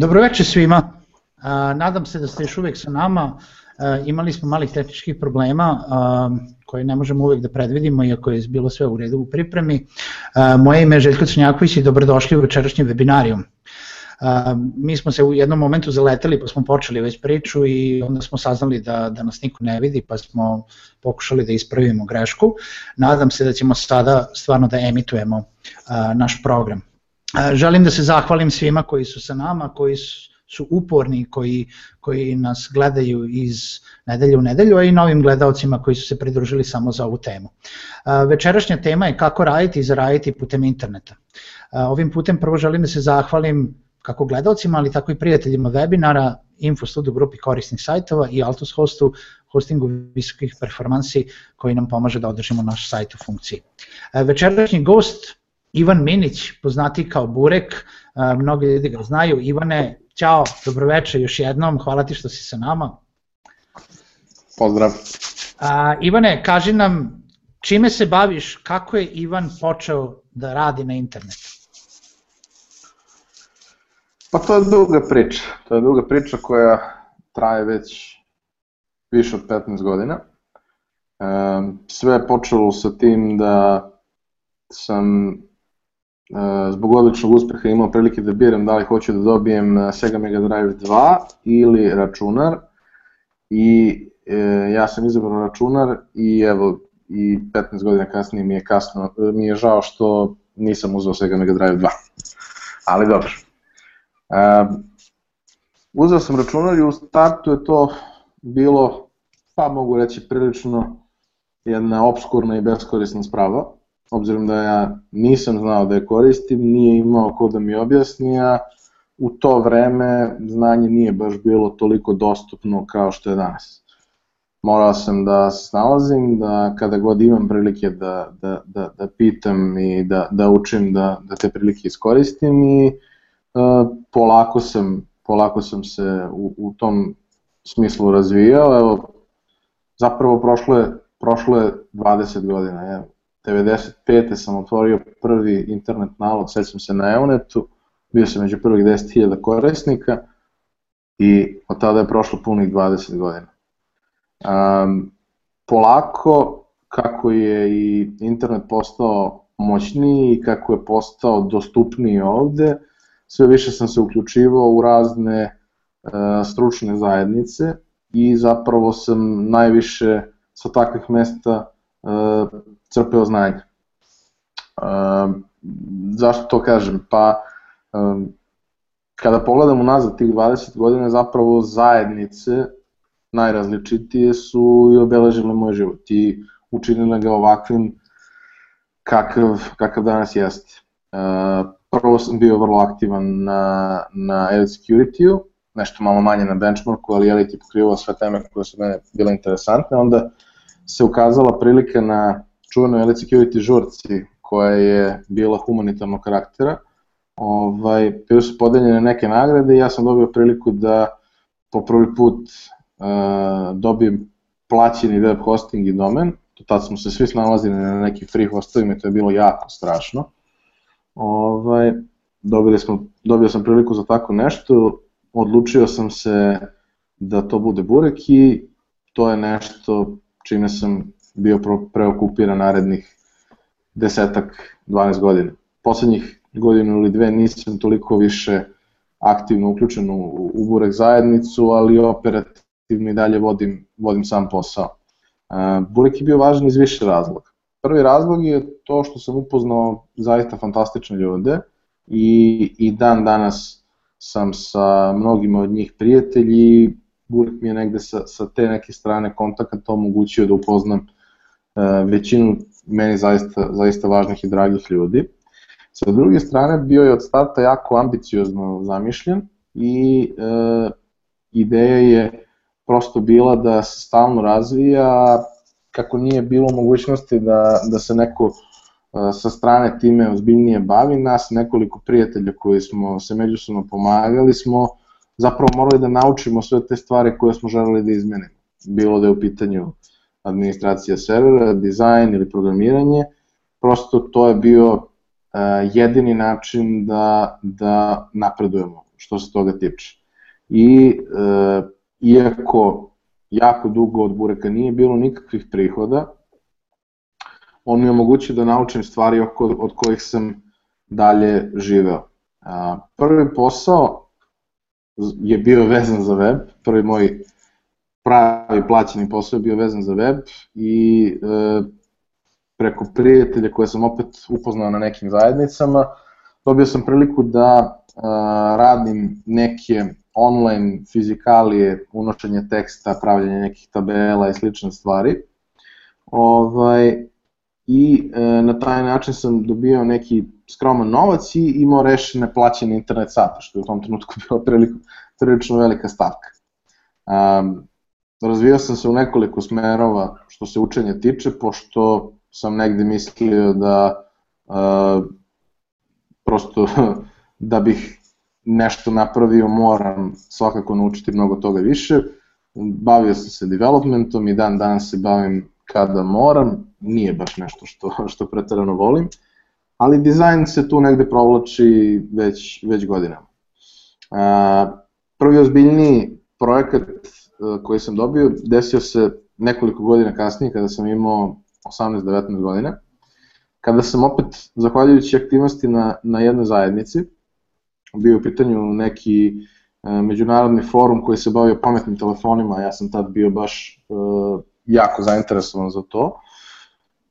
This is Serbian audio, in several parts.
Dobroveče svima. Nadam se da ste još uvek sa nama. Imali smo malih tehničkih problema koje ne možemo uvek da predvidimo, iako je bilo sve u redu u pripremi. Moje ime je Željko Crnjaković i dobrodošli u večerašnji webinarijum. Mi smo se u jednom momentu zaleteli pa smo počeli već priču i onda smo saznali da, da nas niko ne vidi pa smo pokušali da ispravimo grešku. Nadam se da ćemo sada stvarno da emitujemo naš program. Želim da se zahvalim svima koji su sa nama, koji su uporni, koji, koji nas gledaju iz nedelje u nedelju, a i novim gledalcima koji su se pridružili samo za ovu temu. Večerašnja tema je kako raditi i zaraditi putem interneta. Ovim putem prvo želim da se zahvalim kako gledalcima, ali tako i prijateljima webinara, Infostudu grupi korisnih sajtova i Altus Hostu, hostingu visokih performansi koji nam pomaže da održimo naš sajt u funkciji. Večerašnji gost Ivan Minić, poznati kao Burek, mnogi ljudi ga znaju. Ivane, ćao, dobroveče još jednom, hvala ti što si sa nama. Pozdrav. A, Ivane, kaži nam čime se baviš, kako je Ivan počeo da radi na internetu? Pa to je duga priča, to je duga priča koja traje već više od 15 godina. E, sve je počelo sa tim da sam E, zbog odličnog uspeha imao prilike da biram da li hoću da dobijem e, Sega Mega Drive 2 ili računar i e, ja sam izabrao računar i evo i 15 godina kasnije mi je kasno, mi je žao što nisam uzeo Sega Mega Drive 2. Ali dobro. E, uzeo sam računar i u startu je to bilo, pa mogu reći, prilično jedna obskurna i beskorisna sprava obzirom da ja nisam znao da je koristim, nije imao ko da mi objasni, a u to vreme znanje nije baš bilo toliko dostupno kao što je danas. Morao sam da se snalazim, da kada god imam prilike da, da, da, da pitam i da, da učim da, da te prilike iskoristim i uh, polako, sam, polako sam se u, u tom smislu razvijao. Evo, zapravo prošlo je, prošlo je 20 godina. Evo, 95. sam otvorio prvi internet nalog, sećam se na Eonetu, bio sam među prvih 10.000 korisnika i od tada je prošlo punih 20 godina. Um, polako, kako je i internet postao moćniji i kako je postao dostupniji ovde, sve više sam se uključivao u razne uh, stručne zajednice i zapravo sam najviše sa takvih mesta crpeo znanje. Uh, zašto to kažem? Pa, um, kada pogledam unazad tih 20 godina, zapravo zajednice najrazličitije su i obeležile moj život i učinile ga ovakvim kakav, kakav danas jeste. Uh, prvo sam bio vrlo aktivan na, na Elite Security-u, nešto malo manje na benchmarku, ali Elite je pokrivao sve teme koje su mene bile interesantne, onda se ukazala prilika na čuvenoj Security žurci koja je bila humanitarnog karaktera. Ovaj, bile su podeljene neke nagrade i ja sam dobio priliku da po prvi put uh, dobijem plaćeni web hosting i domen. Tad smo se svi snalazili na nekim free hostovima i to je bilo jako strašno. Ovaj, dobili smo, dobio sam priliku za tako nešto, odlučio sam se da to bude burek i to je nešto čime sam bio preokupiran narednih desetak, 12 godina. Poslednjih godinu ili dve nisam toliko više aktivno uključen u, u Burek zajednicu, ali operativno i dalje vodim, vodim sam posao. Uh, Burek je bio važan iz više razloga. Prvi razlog je to što sam upoznao zaista fantastične ljude i, i dan danas sam sa mnogima od njih prijatelji Burek mi je negde sa, sa te neke strane kontakta omogućio da upoznam E, većinu meni zaista, zaista važnih i dragih ljudi. Sa druge strane, bio je od starta jako ambiciozno zamišljen i e, ideja je prosto bila da se stalno razvija, kako nije bilo mogućnosti da, da se neko e, sa strane time ozbiljnije bavi, nas nekoliko prijatelja koji smo se međusobno pomagali smo zapravo morali da naučimo sve te stvari koje smo želeli da izmenimo. Bilo da je u pitanju administracija servera, dizajn ili programiranje, prosto to je bio jedini način da, da napredujemo što se toga tiče. I uh, iako jako dugo od Bureka nije bilo nikakvih prihoda, on mi je omogućio da naučim stvari oko, od kojih sam dalje živeo. Prvi posao je bio vezan za web, prvi moj pravi plaćeni posao je bio vezan za web i e, preko prijatelja koje sam opet upoznao na nekim zajednicama, dobio sam priliku da e, radim neke online fizikalije, unošenje teksta, pravljanje nekih tabela i slične stvari. Ovaj, I e, na taj način sam dobio neki skroman novac i imao rešene plaćene internet sata, što je u tom trenutku bila prilično, velika stavka. Um, razvijao sam se u nekoliko smerova što se učenja tiče, pošto sam negde mislio da uh, prosto da bih nešto napravio moram svakako naučiti mnogo toga više. Bavio sam se developmentom i dan danas se bavim kada moram, nije baš nešto što, što pretarano volim, ali dizajn se tu negde provlači već, već godinama. Uh, prvi ozbiljniji projekat uh, koji sam dobio desio se nekoliko godina kasnije kada sam imao 18-19 godina, kada sam opet, zahvaljujući aktivnosti na, na jednoj zajednici, bio u pitanju neki uh, međunarodni forum koji se bavio pametnim telefonima, ja sam tad bio baš jako zainteresovan za to,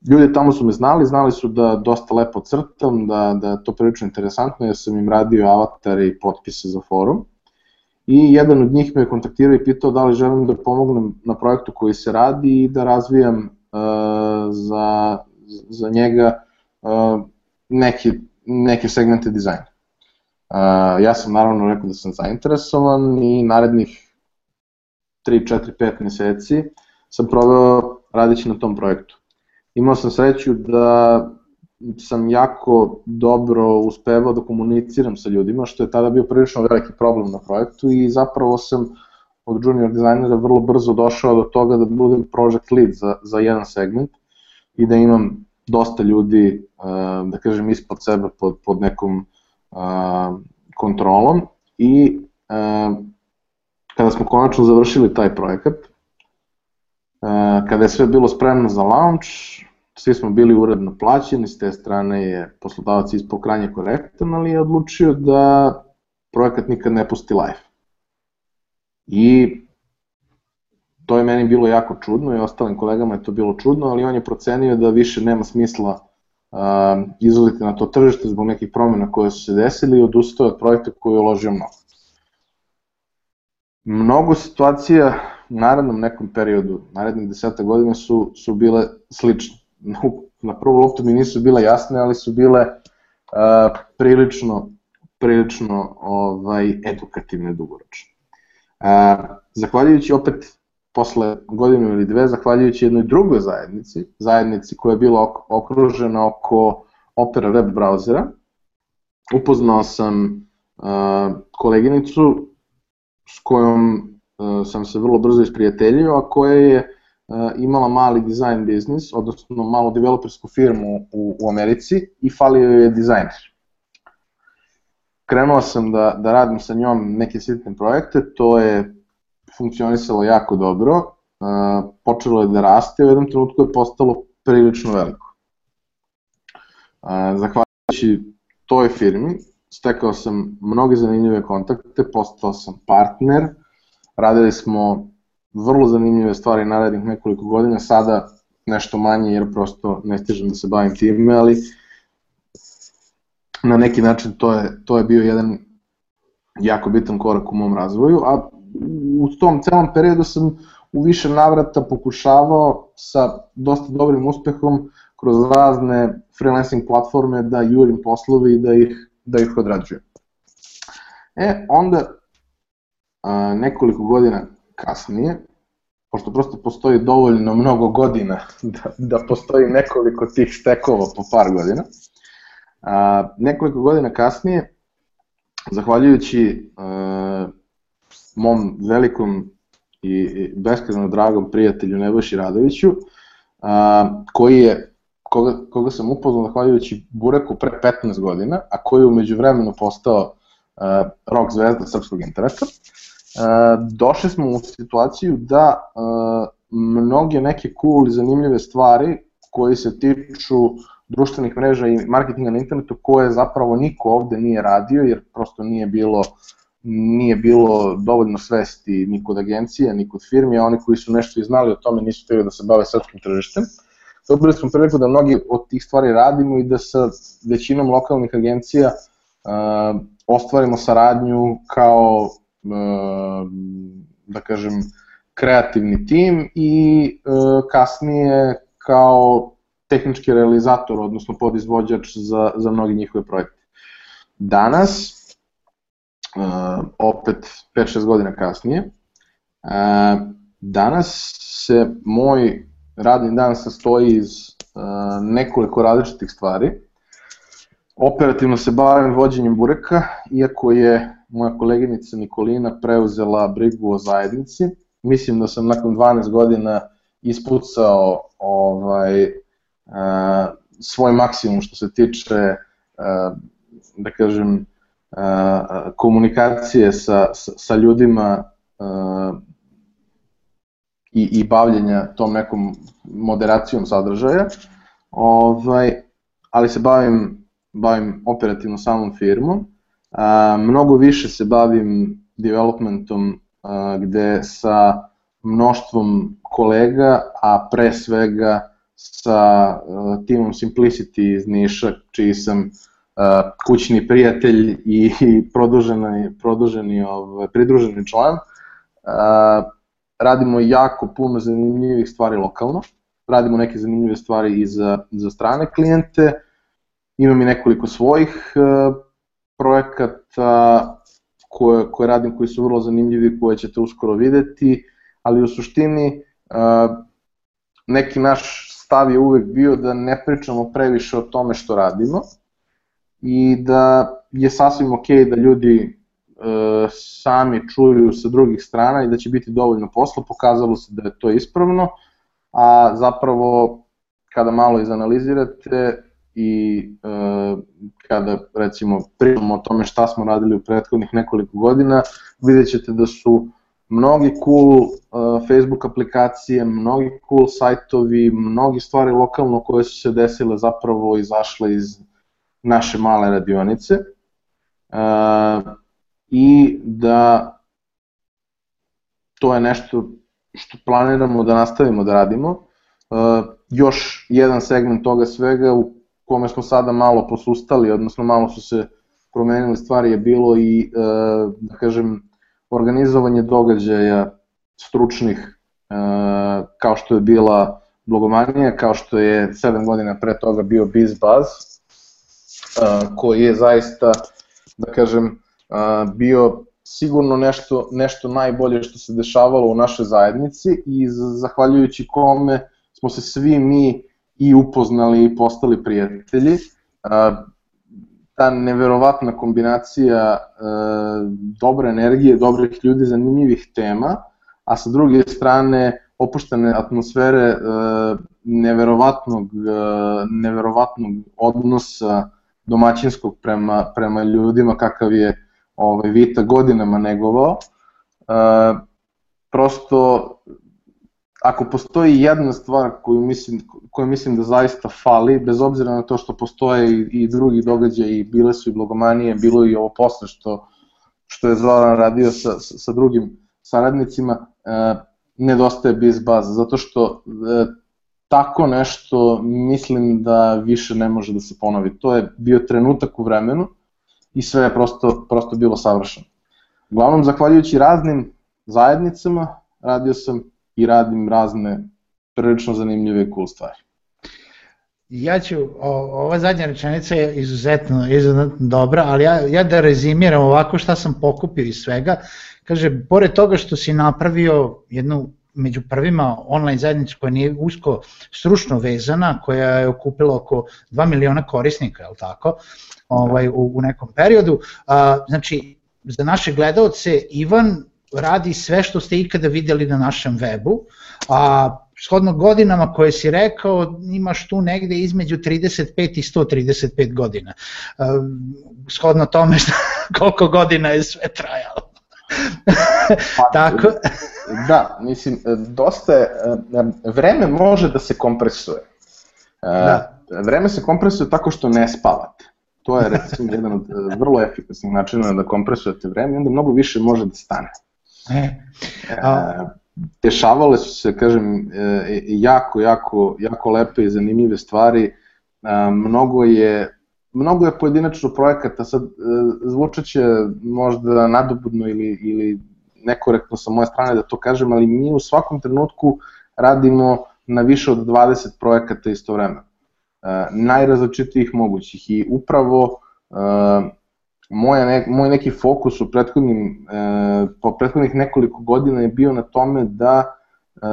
ljudi tamo su me znali, znali su da dosta lepo crtam, da, da je to prilično interesantno, jer sam im radio avatare i potpise za forum. I jedan od njih me kontaktirao i pitao da li želim da pomognem na projektu koji se radi i da razvijam uh, za, za njega uh, neki, neke segmente dizajna. Uh, ja sam naravno rekao da sam zainteresovan i narednih 3, 4, 5 meseci sam proveo radići na tom projektu imao sam sreću da sam jako dobro uspevao da komuniciram sa ljudima, što je tada bio prilično veliki problem na projektu i zapravo sam od junior dizajnera vrlo brzo došao do toga da budem project lead za, za jedan segment i da imam dosta ljudi, eh, da kažem, ispod sebe pod, pod nekom eh, kontrolom i eh, kada smo konačno završili taj projekat, kada je sve bilo spremno za launch, svi smo bili uredno plaćeni, s te strane je poslodavac ispao krajnje korektan, ali je odlučio da projekat nikad ne pusti live. I to je meni bilo jako čudno i ostalim kolegama je to bilo čudno, ali on je procenio da više nema smisla uh, izlaziti na to tržište zbog nekih promjena koje su se desili i odustao od projekta koji je uložio mnogo. Mnogo situacija u narednom nekom periodu, narednih deseta godina su, su bile slične na prvu loptu mi nisu bile jasne, ali su bile uh, prilično, prilično ovaj, edukativne dugoročno. Uh, zahvaljujući opet posle godinu ili dve, zahvaljujući jednoj drugoj zajednici, zajednici koja je bila okružena oko Opera web brauzera, upoznao sam uh, koleginicu s kojom uh, sam se vrlo brzo isprijateljio, a koja je imala mali design biznis, odnosno malu developersku firmu u, u Americi i falio je dizajner. Krenuo sam da, da radim sa njom neke sitne projekte, to je funkcionisalo jako dobro, uh, počelo je da raste, u jednom trenutku je postalo prilično veliko. Uh, zahvaljujući toj firmi, stekao sam mnoge zanimljive kontakte, postao sam partner, radili smo vrlo zanimljive stvari narednih nekoliko godina, sada nešto manje jer prosto ne stižem da se bavim time, ali na neki način to je, to je bio jedan jako bitan korak u mom razvoju, a u tom celom periodu sam u više navrata pokušavao sa dosta dobrim uspehom kroz razne freelancing platforme da jurim poslovi i da ih, da ih odrađujem. E, onda a, nekoliko godina kasnije, pošto prosto postoji dovoljno mnogo godina da, da postoji nekoliko tih stekova po par godina, a, nekoliko godina kasnije, zahvaljujući a, mom velikom i beskreno dragom prijatelju Nebojši Radoviću, a, koji je koga, koga sam upoznao zahvaljujući Bureku pre 15 godina, a koji je umeđu vremenu postao uh, rock zvezda srpskog interneta, došli smo u situaciju da uh, mnoge neke cool i zanimljive stvari koji se tiču društvenih mreža i marketinga na internetu koje zapravo niko ovde nije radio jer prosto nije bilo nije bilo dovoljno svesti ni kod agencija, ni kod firmi, a oni koji su nešto i znali o tome nisu hteli da se bave srpskim tržištem. Dobili smo priliku da mnogi od tih stvari radimo i da sa većinom lokalnih agencija uh, ostvarimo saradnju kao, da kažem, kreativni tim i uh, kasnije kao tehnički realizator, odnosno podizvođač za, za mnogi njihove projekte. Danas, uh, opet 5-6 godina kasnije, uh, danas se moj radni dan sastoji iz nekoliko različitih stvari. Operativno se bavim vođenjem bureka, iako je moja koleginica Nikolina preuzela brigu o zajednici. Mislim da sam nakon 12 godina ispucao ovaj, uh, svoj maksimum što se tiče, uh, da kažem, uh, komunikacije sa, sa, sa ljudima uh, i, i bavljenja tom nekom moderacijom sadržaja, ovaj, ali se bavim, bavim operativno samom firmom, a, mnogo više se bavim developmentom a, gde sa mnoštvom kolega, a pre svega sa timom Simplicity iz Niša, čiji sam kućni prijatelj i, i produženi, produženi ovaj, pridruženi član. Radimo jako puno zanimljivih stvari lokalno, radimo neke zanimljive stvari i za, za strane klijente, imam i nekoliko svojih uh, projekata koje, koje radim, koji su vrlo zanimljivi, koje ćete uskoro videti, ali u suštini neki naš stav je uvek bio da ne pričamo previše o tome što radimo i da je sasvim ok da ljudi E, sami čuju sa drugih strana i da će biti dovoljno posla, pokazalo se da je to ispravno, a zapravo kada malo izanalizirate i e, kada recimo pričamo o tome šta smo radili u prethodnih nekoliko godina, vidjet ćete da su mnogi cool uh, Facebook aplikacije, mnogi cool sajtovi, mnogi stvari lokalno koje su se desile zapravo izašle iz naše male radionice. Uh, i da to je nešto što planiramo da nastavimo da radimo. Uh, još jedan segment toga svega u kome smo sada malo posustali, odnosno malo su se promenile stvari je bilo i, uh, da kažem, organizovanje događaja stručnih uh, kao što je bila blogomanija, kao što je 7 godina pre toga bio BizBuzz, koji je zaista, da kažem, bio sigurno nešto, nešto najbolje što se dešavalo u našoj zajednici i zahvaljujući kome smo se svi mi i upoznali i postali prijatelji. Ta neverovatna kombinacija dobre energije, dobrih ljudi, zanimljivih tema, a sa druge strane opuštene atmosfere neverovatnog, neverovatnog odnosa domaćinskog prema, prema ljudima kakav je ovaj, Vita godinama negovao. E, prosto, ako postoji jedna stvar koju mislim, koju mislim da zaista fali, bez obzira na to što postoje i, i drugi događaji, bile su i blogomanije, bilo i ovo posle što, što je Zoran radio sa, sa, drugim saradnicima, e, nedostaje BizBuzz, zato što e, tako nešto mislim da više ne može da se ponovi. To je bio trenutak u vremenu i sve je prosto, prosto bilo savršeno. Uglavnom, zahvaljujući raznim zajednicama, radio sam i radim razne prilično zanimljive cool stvari. Ja ću, o, ova zadnja rečenica je izuzetno, izuzetno dobra, ali ja, ja da rezimiram ovako šta sam pokupio iz svega, kaže, pored toga što si napravio jednu među prvima online zajednicu koja nije usko stručno vezana, koja je okupila oko 2 miliona korisnika, je tako? ovaj, u, u nekom periodu. A, znači, za naše gledalce Ivan radi sve što ste ikada videli na našem webu, a shodno godinama koje si rekao, imaš tu negde između 35 i 135 godina. Shodno tome što, koliko godina je sve trajalo. Pa, Tako. Da, mislim, dosta je, vreme može da se kompresuje. Da. Vreme se kompresuje tako što ne spavate. To je recimo jedan od vrlo efikasnih načina da kompresujete vreme i onda mnogo više može da stane. E, a, dešavale su se, kažem, e, jako, jako, jako lepe i zanimljive stvari. Mnogo je mnogo je pojedinačno projekata, sad e, zvučaće možda nadobudno ili, ili nekorektno sa moje strane da to kažem, ali mi u svakom trenutku radimo na više od 20 projekata istovremeno. E, najrazličitijih mogućih i upravo moja ne, moj neki fokus u prethodnim, e, po prethodnih nekoliko godina je bio na tome da e,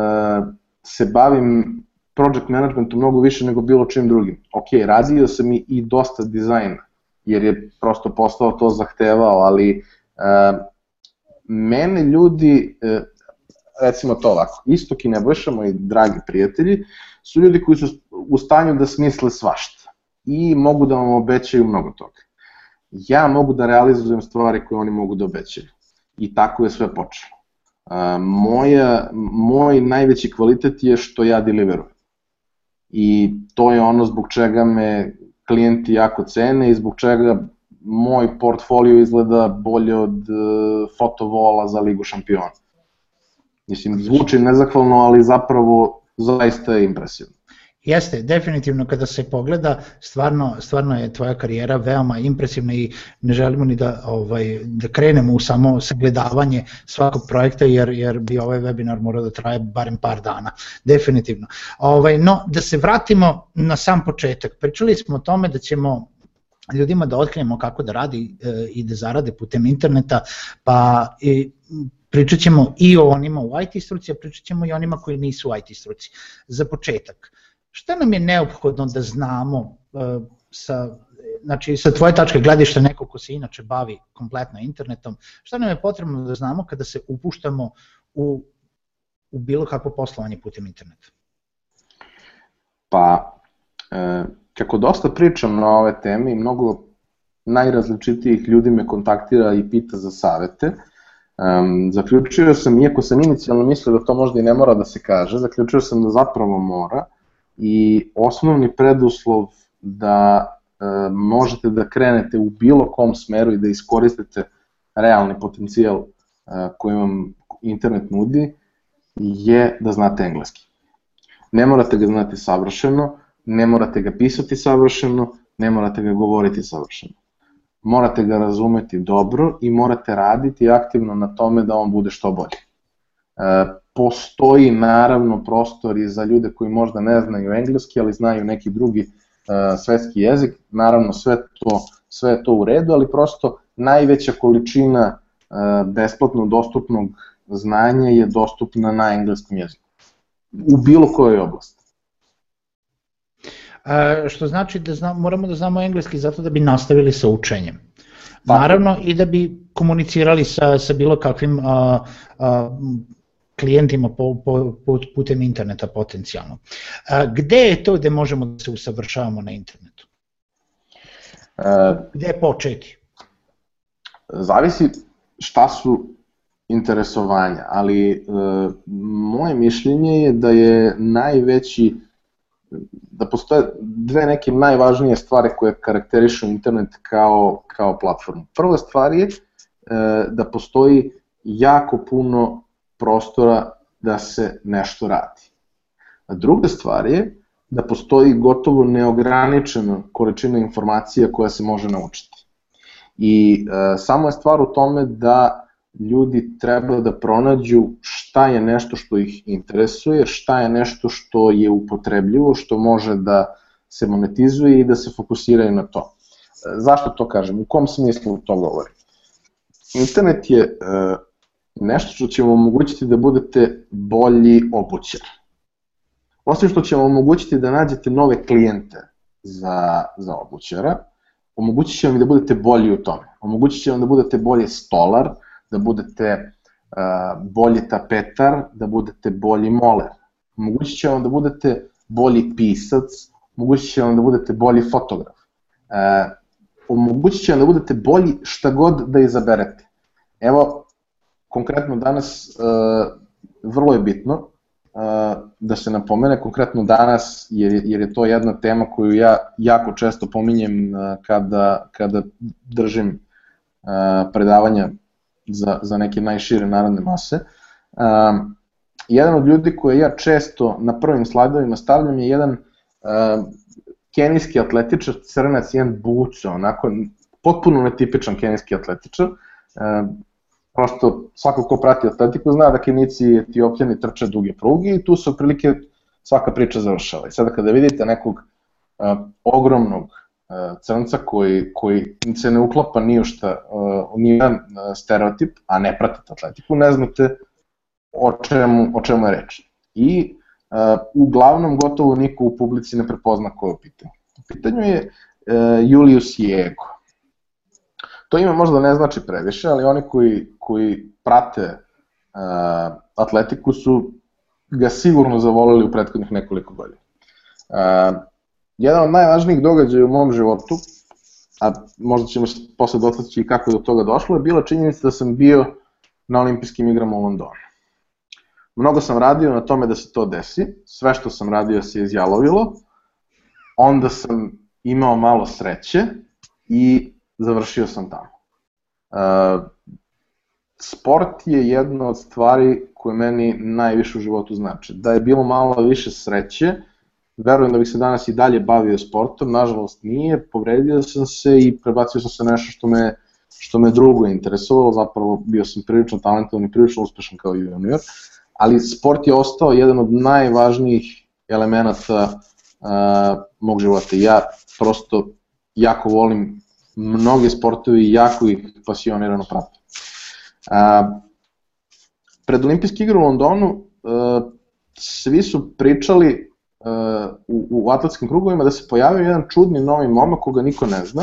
se bavim project managementom mnogo više nego bilo čim drugim. Ok, razvio sam i, i dosta dizajna, jer je prosto postao to zahtevao, ali e, mene ljudi, e, recimo to ovako, Istok i Nebojša, moji dragi prijatelji, su ljudi koji su u stanju da smisle svašta i mogu da vam obećaju mnogo toga ja mogu da realizujem stvari koje oni mogu da obećaju. I tako je sve počelo. moja, moj najveći kvalitet je što ja deliverujem. I to je ono zbog čega me klijenti jako cene i zbog čega moj portfolio izgleda bolje od uh, fotovola za Ligu šampiona. Mislim, zvuči nezahvalno, ali zapravo zaista je impresivno. Jeste, definitivno kada se pogleda, stvarno, stvarno je tvoja karijera veoma impresivna i ne želimo ni da, ovaj, da krenemo u samo sagledavanje svakog projekta jer, jer bi ovaj webinar morao da traje barem par dana, definitivno. Ovaj, no, da se vratimo na sam početak, pričali smo o tome da ćemo ljudima da otkrijemo kako da radi e, i da zarade putem interneta, pa i, pričat ćemo i o onima u IT struci, a pričat ćemo i onima koji nisu u IT struci. Za početak, Šta nam je neophodno da znamo uh, sa znači sa tvoje tačke gledišta neko ko se inače bavi kompletno internetom, šta nam je potrebno da znamo kada se upuštamo u, u bilo kakvo poslovanje putem interneta? Pa, e, kako dosta pričam na ove teme i mnogo najrazličitijih ljudi me kontaktira i pita za savete, um, zaključio sam, iako sam inicijalno mislio da to možda i ne mora da se kaže, zaključio sam da zapravo mora, i osnovni preduslov da e, možete da krenete u bilo kom smeru i da iskoristite realni potencijal e, koji vam internet nudi je da znate engleski. Ne morate ga znati savršeno, ne morate ga pisati savršeno, ne morate ga govoriti savršeno. Morate ga razumeti dobro i morate raditi aktivno na tome da on bude što bolji. E, postoji naravno prostor i za ljude koji možda ne znaju engleski, ali znaju neki drugi uh, svetski jezik, naravno sve to, sve je to u redu, ali prosto najveća količina uh, besplatno dostupnog znanja je dostupna na engleskom jeziku. U bilo kojoj oblasti. A, što znači da znam, moramo da znamo engleski zato da bi nastavili sa učenjem. Naravno i da bi komunicirali sa, sa bilo kakvim a, a, klijentima po, po, putem interneta potencijalno. A, gde je to gde možemo da se usavršavamo na internetu? E, gde je početi? Zavisi šta su interesovanja, ali e, moje mišljenje je da je najveći da postoje dve neke najvažnije stvari koje karakterišu internet kao, kao platformu. Prva stvar je e, da postoji jako puno prostora da se nešto radi. A druga stvar je da postoji gotovo neograničena količina informacija koja se može naučiti. I e, samo je stvar u tome da ljudi treba da pronađu šta je nešto što ih interesuje, šta je nešto što je upotrebljivo, što može da se monetizuje i da se fokusiraju na to. E, zašto to kažem? U kom smislu to govorim? Internet je e, nešto što će vam omogućiti da budete bolji obućar. Osim što će vam omogućiti da nađete nove klijente za, za obućara, omogućit će vam da budete bolji u tome. Omogućit će vam da budete bolji stolar, da budete uh, bolji tapetar, da budete bolji moler. omogućit će vam da budete bolji pisac, omogućit će vam da budete bolji fotograf, e, omogućit će vam da budete bolji šta god da izaberete. Evo, konkretno danas, e, vrlo je bitno, da se napomene konkretno danas, jer, jer je to jedna tema koju ja jako često pominjem kada, kada držim predavanja za, za neke najšire narodne mase. Jedan od ljudi koje ja često na prvim slajdovima stavljam je jedan kenijski atletičar, crnac, jedan buco, onako potpuno netipičan kenijski atletičar, prosto svako ko prati atletiku zna da Kenici i Etiopljani trče duge pruge i tu se otprilike svaka priča završava. I sada kada vidite nekog uh, ogromnog uh, crnca koji, koji se ne uklapa ni u šta, uh, ni jedan stereotip, a ne pratite atletiku, ne znate o čemu, o čemu je reč. I uh, uglavnom gotovo niko u publici ne prepozna ko je u pitanju. U pitanju je uh, Julius Jego. To ime možda ne znači previše, ali oni koji, koji prate uh, atletiku su ga sigurno zavolili u prethodnih nekoliko godina. Uh, jedan od najvažnijih događaja u mom životu, a možda ćemo posle dotaći i kako je do toga došlo, je bila činjenica da sam bio na olimpijskim igrama u Londonu. Mnogo sam radio na tome da se to desi, sve što sam radio se izjalovilo, onda sam imao malo sreće i završio sam tamo. Uh, sport je jedna od stvari koje meni najviše u životu znači. Da je bilo malo više sreće, verujem da bih se danas i dalje bavio sportom, nažalost nije, povredio sam se i prebacio sam se nešto što me, što me drugo interesovalo, zapravo bio sam prilično talentovan i prilično uspešan kao junior, ali sport je ostao jedan od najvažnijih elemenata uh, mog života. Ja prosto jako volim mnoge sportovi jako ih pasionirano prate. A, pred olimpijski igre u Londonu a, svi su pričali a, u, u atletskim krugovima da se pojavio jedan čudni novi momak koga niko ne zna,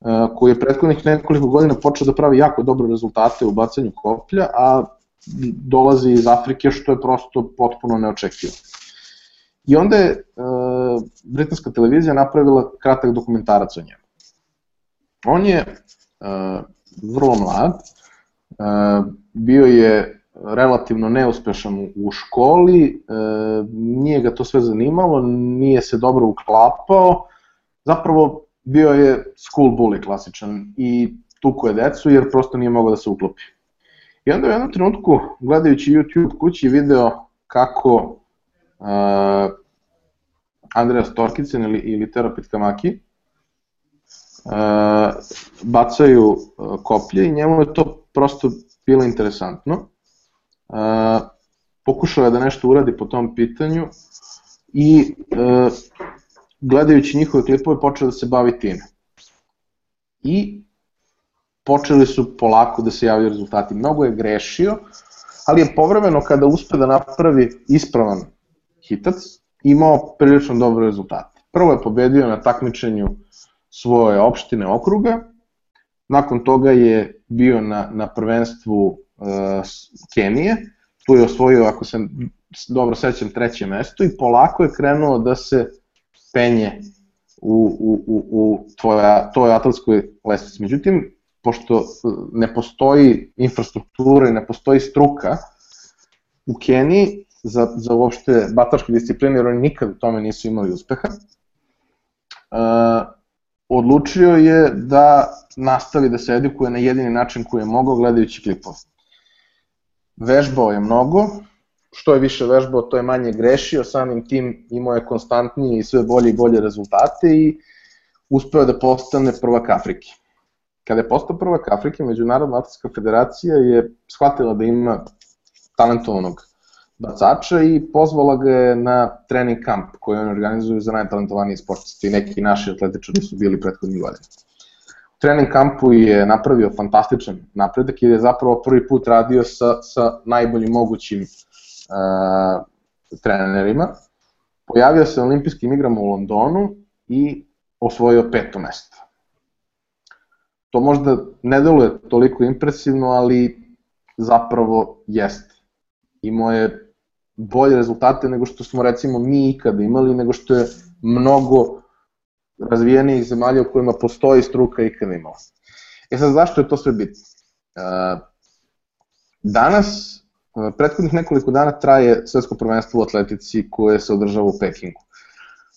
a, koji je prethodnih nekoliko godina počeo da pravi jako dobre rezultate u bacanju koplja, a dolazi iz Afrike što je prosto potpuno neočekivano. I onda je e, britanska televizija napravila kratak dokumentarac o njemu. On je uh, vrlo mlad, uh, bio je relativno neuspešan u školi, uh, nije ga to sve zanimalo, nije se dobro uklapao, zapravo bio je school bully klasičan i tuko je decu jer prosto nije mogao da se uklopi. I onda u jednom trenutku, gledajući YouTube kući, video kako uh, Andreas Torkicen ili, ili Tera Pitkamaki uh, bacaju uh, koplje i njemu je to prosto bilo interesantno. Uh, pokušao je da nešto uradi po tom pitanju i uh, gledajući njihove klipove počeo da se bavi time. I počeli su polako da se javljaju rezultati. Mnogo je grešio, ali je povremeno kada uspe da napravi ispravan hitac, imao prilično dobre rezultate. Prvo je pobedio na takmičenju svoje opštine okruga. Nakon toga je bio na, na prvenstvu uh, Kenije, tu je osvojio, ako se dobro sećam, treće mesto i polako je krenuo da se penje u, u, u, u tvoja, toj atletskoj lestvici. Međutim, pošto ne postoji infrastruktura i ne postoji struka, u Keniji za, za uopšte bataške discipline, jer oni nikad u tome nisu imali uspeha, uh, odlučio je da nastavi da se edukuje na jedini način koji je mogao gledajući klipove. Vežbao je mnogo, što je više vežbao, to je manje grešio, samim tim imao je konstantnije i sve bolje i bolje rezultate i uspeo da postane prvak Afrike. Kada je postao prvak Afrike, Međunarodna atletska federacija je shvatila da ima talentovanog bacača i pozvala ga je na trening kamp koji oni organizuju za najtalentovanije sportiste i neki naši atletičari su bili prethodni godina. U trening kampu je napravio fantastičan napredak jer je zapravo prvi put radio sa, sa najboljim mogućim uh, trenerima. Pojavio se na olimpijskim igrama u Londonu i osvojio peto mesto. To možda ne deluje toliko impresivno, ali zapravo jeste. Imao je bolje rezultate nego što smo recimo mi ikada imali, nego što je mnogo razvijenijih zemalja u kojima postoji struka ikada imala. E sad, zašto je to sve bitno? Danas, prethodnih nekoliko dana traje svetsko prvenstvo u atletici koje se održava u Pekingu.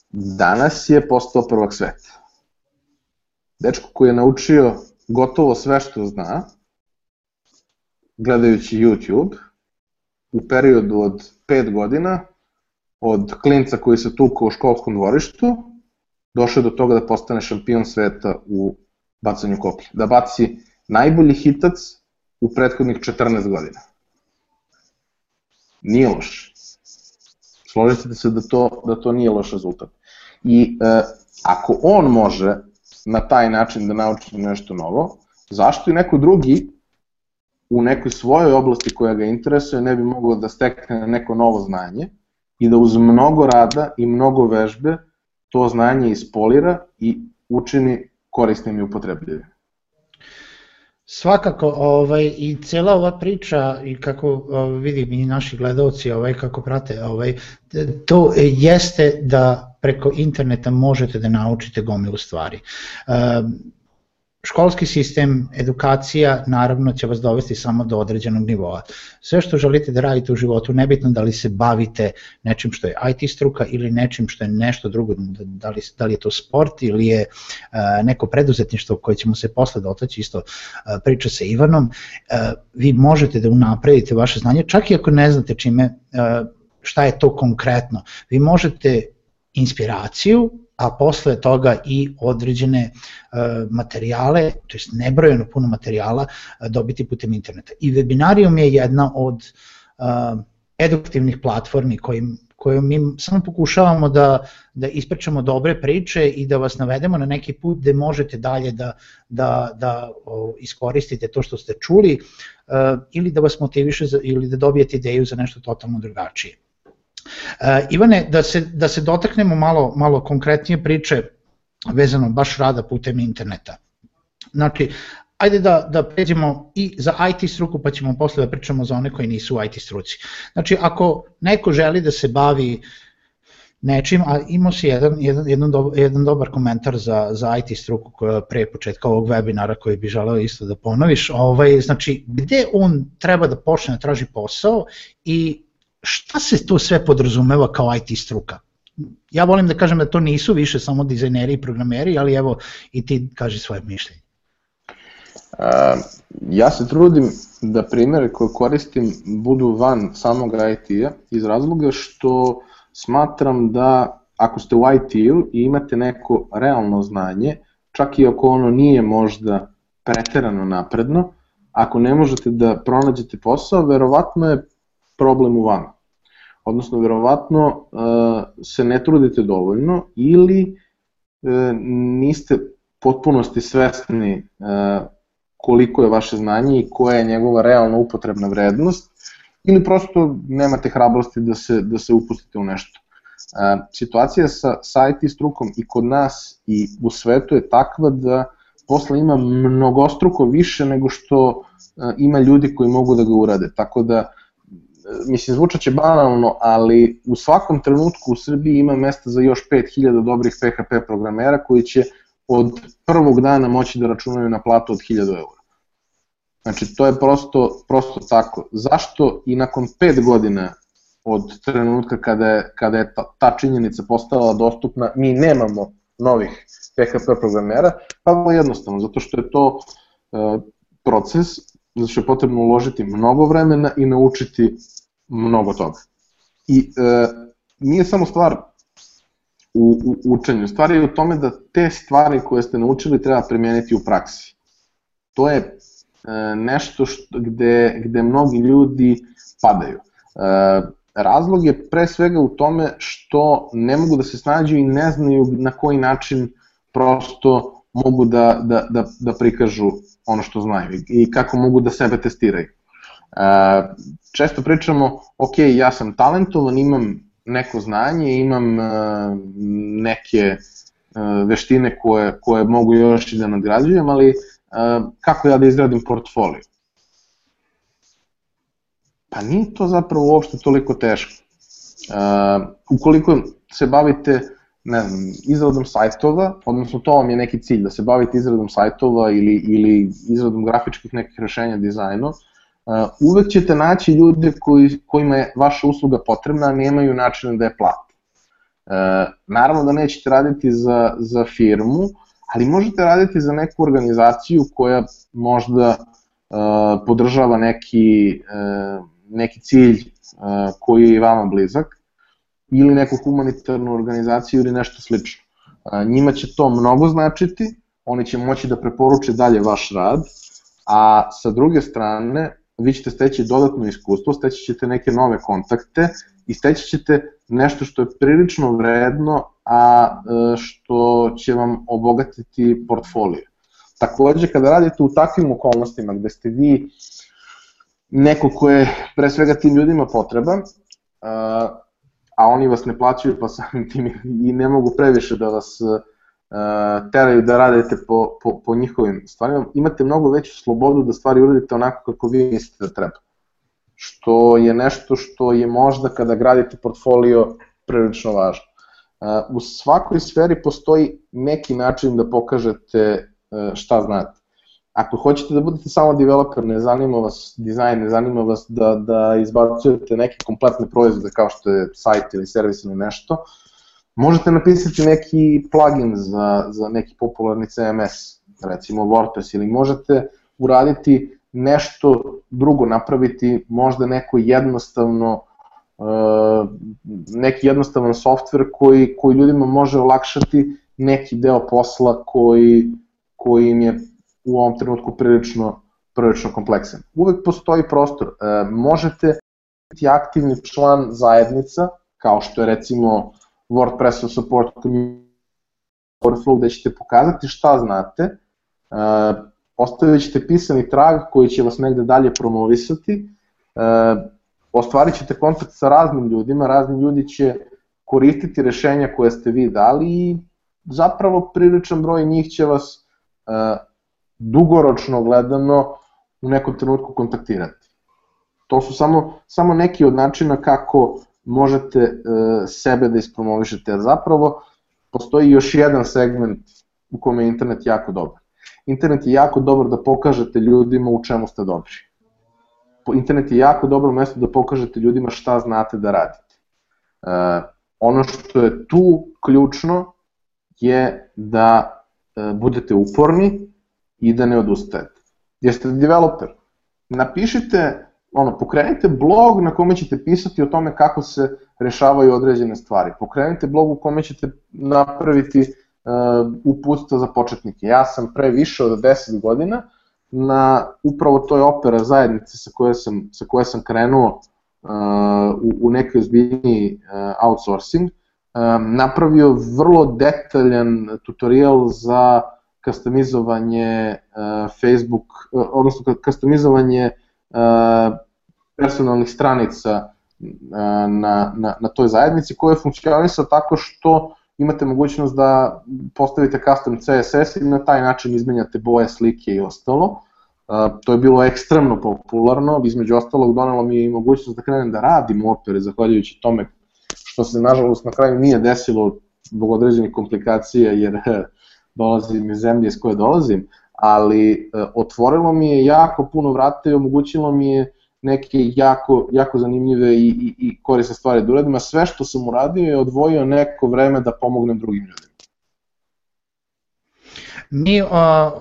Danas je postao prvak sveta. Dečko koji je naučio gotovo sve što zna, gledajući YouTube, u periodu od 5 godina, od klinca koji se tuka u školskom dvorištu, došao do toga da postane šampion sveta u bacanju koplja. Da baci najbolji hitac u prethodnih 14 godina. Nije loš. Složite se da to, da to nije loš rezultat. I e, ako on može na taj način da nauči nešto novo, zašto i neko drugi u nekoj svojoj oblasti koja ga interesuje ne bi mogao da stekne neko novo znanje i da uz mnogo rada i mnogo vežbe to znanje ispolira i učini korisnim i upotrebljivim. Svakako, ovaj, i cela ova priča i kako ovaj, vidim i naši gledalci ovaj, kako prate, ovaj, to jeste da preko interneta možete da naučite gomilu stvari. Um, školski sistem, edukacija naravno će vas dovesti samo do određenog nivoa. Sve što želite da radite u životu, nebitno da li se bavite nečim što je IT struka ili nečim što je nešto drugo, da li, da li je to sport ili je uh, neko preduzetništvo koje ćemo se posle dotaći, isto uh, priča sa Ivanom, uh, vi možete da unapredite vaše znanje, čak i ako ne znate čime, šta je to konkretno. Vi možete inspiraciju a posle toga i određene e, materijale, to jest nebrojeno puno materijala e, dobiti putem interneta. I webinarijum je jedna od e, edukativnih platformi kojim, kojom mi samo pokušavamo da, da ispričamo dobre priče i da vas navedemo na neki put gde možete dalje da, da, da o, iskoristite to što ste čuli uh, ili da vas motiviše za, ili da dobijete ideju za nešto totalno drugačije. Uh, Ivane, da se, da se dotaknemo malo, malo konkretnije priče vezano baš rada putem interneta. Znači, ajde da, da pređemo i za IT struku, pa ćemo posle da pričamo za one koji nisu u IT struci. Znači, ako neko želi da se bavi nečim, a imao si jedan, jedan, jedan, dobar, jedan dobar komentar za, za IT struku koja pre početka ovog webinara koji bi želeo isto da ponoviš, ovaj, znači gde on treba da počne da traži posao i šta se to sve podrazumeva kao IT struka? Ja volim da kažem da to nisu više samo dizajneri i programeri, ali evo i ti kaži svoje mišljenje. Uh, ja se trudim da primere koje koristim budu van samog IT-a iz razloga što smatram da ako ste u IT-u i imate neko realno znanje, čak i ako ono nije možda preterano napredno, ako ne možete da pronađete posao, verovatno je problem u vama. Odnosno, verovatno uh, se ne trudite dovoljno ili uh, niste potpunosti svesni uh, koliko je vaše znanje i koja je njegova realna upotrebna vrednost ili prosto nemate hrabrosti da se, da se upustite u nešto. Situacija sa, sa IT strukom i kod nas i u svetu je takva da posla ima mnogostruko više nego što ima ljudi koji mogu da ga urade. Tako da mislim, zvučaće banalno, ali u svakom trenutku u Srbiji ima mesta za još 5000 dobrih PHP programera koji će od prvog dana moći da računaju na platu od 1000 eura. Znači, to je prosto, prosto tako. Zašto i nakon 5 godina od trenutka kada je, kada je ta, ta činjenica postala dostupna, mi nemamo novih PHP programera? Pa jednostavno, zato što je to e, proces što je potrebno uložiti mnogo vremena i naučiti mnogo toga. I e, nije samo stvar u, u učenju, stvar je u tome da te stvari koje ste naučili treba primeniti u praksi. To je e, nešto što, gde, gde mnogi ljudi padaju. E, razlog je pre svega u tome što ne mogu da se snađu i ne znaju na koji način prosto mogu da, da, da, da prikažu ono što znaju i kako mogu da sebe testiraju. E, često pričamo, ok, ja sam talentovan, imam neko znanje, imam e, neke e, veštine koje, koje mogu još i da nadgrađujem, ali kako ja da izgradim portfolio? Pa nije to zapravo uopšte toliko teško. Ukoliko se bavite ne znam, izradom sajtova, odnosno to vam je neki cilj, da se bavite izradom sajtova ili, ili izradom grafičkih nekih rešenja dizajna, uh, uvek ćete naći ljude koji, kojima je vaša usluga potrebna, a nemaju načina da je plate. Uh, naravno da nećete raditi za, za firmu, ali možete raditi za neku organizaciju koja možda uh, podržava neki, neki cilj koji je vama blizak ili neku humanitarnu organizaciju ili nešto slično. Njima će to mnogo značiti, oni će moći da preporuče dalje vaš rad, a sa druge strane vi ćete steći dodatno iskustvo, steći ćete neke nove kontakte i steći ćete nešto što je prilično vredno, a e, što će vam obogatiti portfolio. Takođe, kada radite u takvim okolnostima gde ste vi neko ko je pre svega tim ljudima potreban, a oni vas ne plaćaju pa samim tim i ne mogu previše da vas teraju da radite po, po, po njihovim stvarima, imate mnogo veću slobodu da stvari uradite onako kako vi mislite da treba. Što je nešto što je možda kada gradite portfolio prilično važno. U svakoj sferi postoji neki način da pokažete šta znate. Ako hoćete da budete samo developer, ne zanima vas dizajn, ne zanima vas da, da izbacujete neke kompletne proizvode kao što je sajt ili servis ili nešto, Možete napisati neki plugin za, za neki popularni CMS, recimo WordPress, ili možete uraditi nešto drugo, napraviti možda neko jednostavno uh, neki jednostavan softver koji, koji ljudima može olakšati neki deo posla koji, koji im je u ovom trenutku prilično, prilično kompleksan. Uvek postoji prostor. Uh, možete biti aktivni član zajednica, kao što je recimo WordPress support community gde ćete pokazati šta znate, uh, ostavit ćete pisani trag koji će vas negde dalje promovisati, uh, ostvarit ćete kontakt sa raznim ljudima, razni ljudi će koristiti rešenja koje ste vi dali i zapravo priličan broj njih će vas uh, dugoročno gledano u nekom trenutku kontaktirati. To su samo, samo neki od načina kako možete e, sebe da ispromovišete, jer zapravo postoji još jedan segment u kome je internet jako dobar. Internet je jako dobar da pokažete ljudima u čemu ste dobri. Internet je jako dobro mesto da pokažete ljudima šta znate da radite. E, ono što je tu ključno je da e, budete uporni i da ne odustajete. Jeste developer. Napišite ono, pokrenite blog na kome ćete pisati o tome kako se rešavaju određene stvari. Pokrenite blog u kome ćete napraviti uh, uputstva za početnike. Ja sam pre više od 10 godina na upravo toj opera zajednici sa koje sam, sa koje sam krenuo uh, u, u nekoj ozbiljniji uh, outsourcing, um, napravio vrlo detaljan tutorial za kastomizovanje uh, Facebook, uh, odnosno kastomizovanje personalnih stranica na, na, na toj zajednici koja funkcionisa tako što imate mogućnost da postavite custom CSS i na taj način izmenjate boje, slike i ostalo. to je bilo ekstremno popularno, između ostalog donelo mi je i mogućnost da krenem da radim opere, zahvaljujući tome što se nažalost na kraju nije desilo zbog određenih komplikacija jer dolazim iz zemlje iz koje dolazim, ali e, otvorilo mi je jako puno vrata i omogućilo mi je neke jako, jako zanimljive i, i, i korisne stvari da uradim, a sve što sam uradio je odvojio neko vreme da pomognem drugim ljudima. Mi a,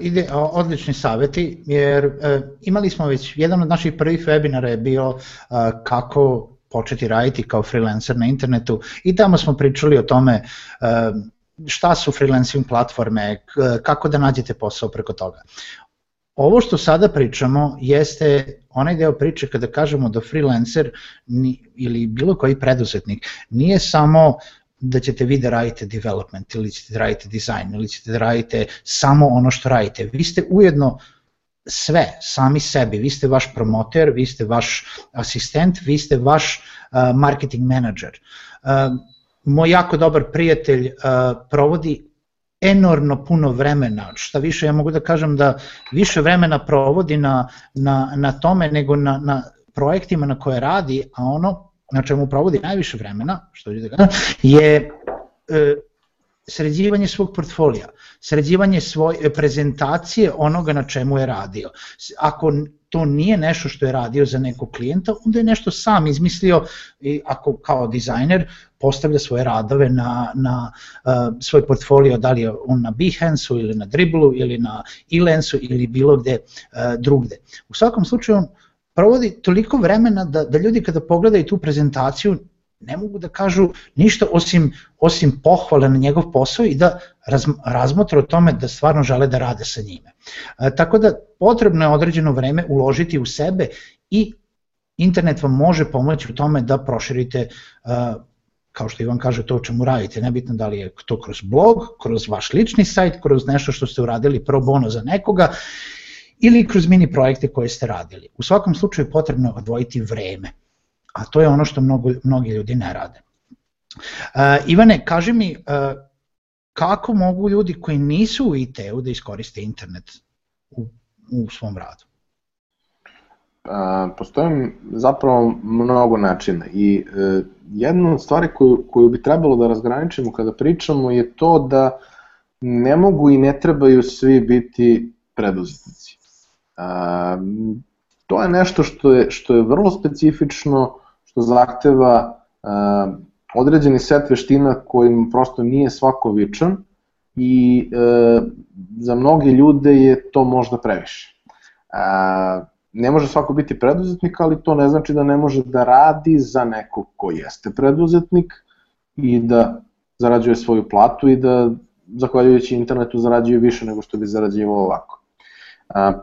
ide a, odlični saveti, jer e, imali smo već, jedan od naših prvih webinara je bio a, kako početi raditi kao freelancer na internetu i tamo smo pričali o tome a, šta su freelancing platforme, kako da nađete posao preko toga. Ovo što sada pričamo jeste onaj deo priče kada kažemo da freelancer ili bilo koji preduzetnik nije samo da ćete vi da radite development ili ćete da radite design ili ćete da radite samo ono što radite. Vi ste ujedno sve, sami sebi, vi ste vaš promoter, vi ste vaš asistent, vi ste vaš uh, marketing menadžer. Uh, moj jako dobar prijatelj uh, provodi enormno puno vremena, šta više ja mogu da kažem da više vremena provodi na, na, na tome nego na, na projektima na koje radi, a ono na čemu provodi najviše vremena, što je, je e, sređivanje svog portfolija, sređivanje svoje prezentacije onoga na čemu je radio. Ako to nije nešto što je radio za nekog klijenta, onda je nešto sam izmislio i ako kao dizajner postavlja svoje radove na, na uh, svoj portfolio, da li je on na Behance-u ili na Dribblu ili na Elansu ili bilo gde uh, drugde. U svakom slučaju on provodi toliko vremena da, da ljudi kada pogledaju tu prezentaciju ne mogu da kažu ništa osim, osim pohvale na njegov posao i da raz, razmotre o tome da stvarno žele da rade sa njime. E, tako da potrebno je određeno vreme uložiti u sebe i internet vam može pomoći u tome da proširite e, kao što Ivan kaže, to o čemu radite, nebitno da li je to kroz blog, kroz vaš lični sajt, kroz nešto što ste uradili pro bono za nekoga ili kroz mini projekte koje ste radili. U svakom slučaju potrebno je odvojiti vreme a to je ono što mnogo, mnogi ljudi ne rade. Uh, Ivane, kaži mi, uh, kako mogu ljudi koji nisu u IT-u da iskoriste internet u, u svom radu? Postoji zapravo mnogo načina i uh, jedna od stvari koju, koju bi trebalo da razgraničimo kada pričamo je to da ne mogu i ne trebaju svi biti preduzetnici. To je nešto što je, što je vrlo specifično, što zahteva određeni set veština kojim prosto nije svako vičan i uh, za mnoge ljude je to možda previše. Ne može svako biti preduzetnik, ali to ne znači da ne može da radi za nekog ko jeste preduzetnik i da zarađuje svoju platu i da zahvaljujući internetu zarađuje više nego što bi zarađivao ovako.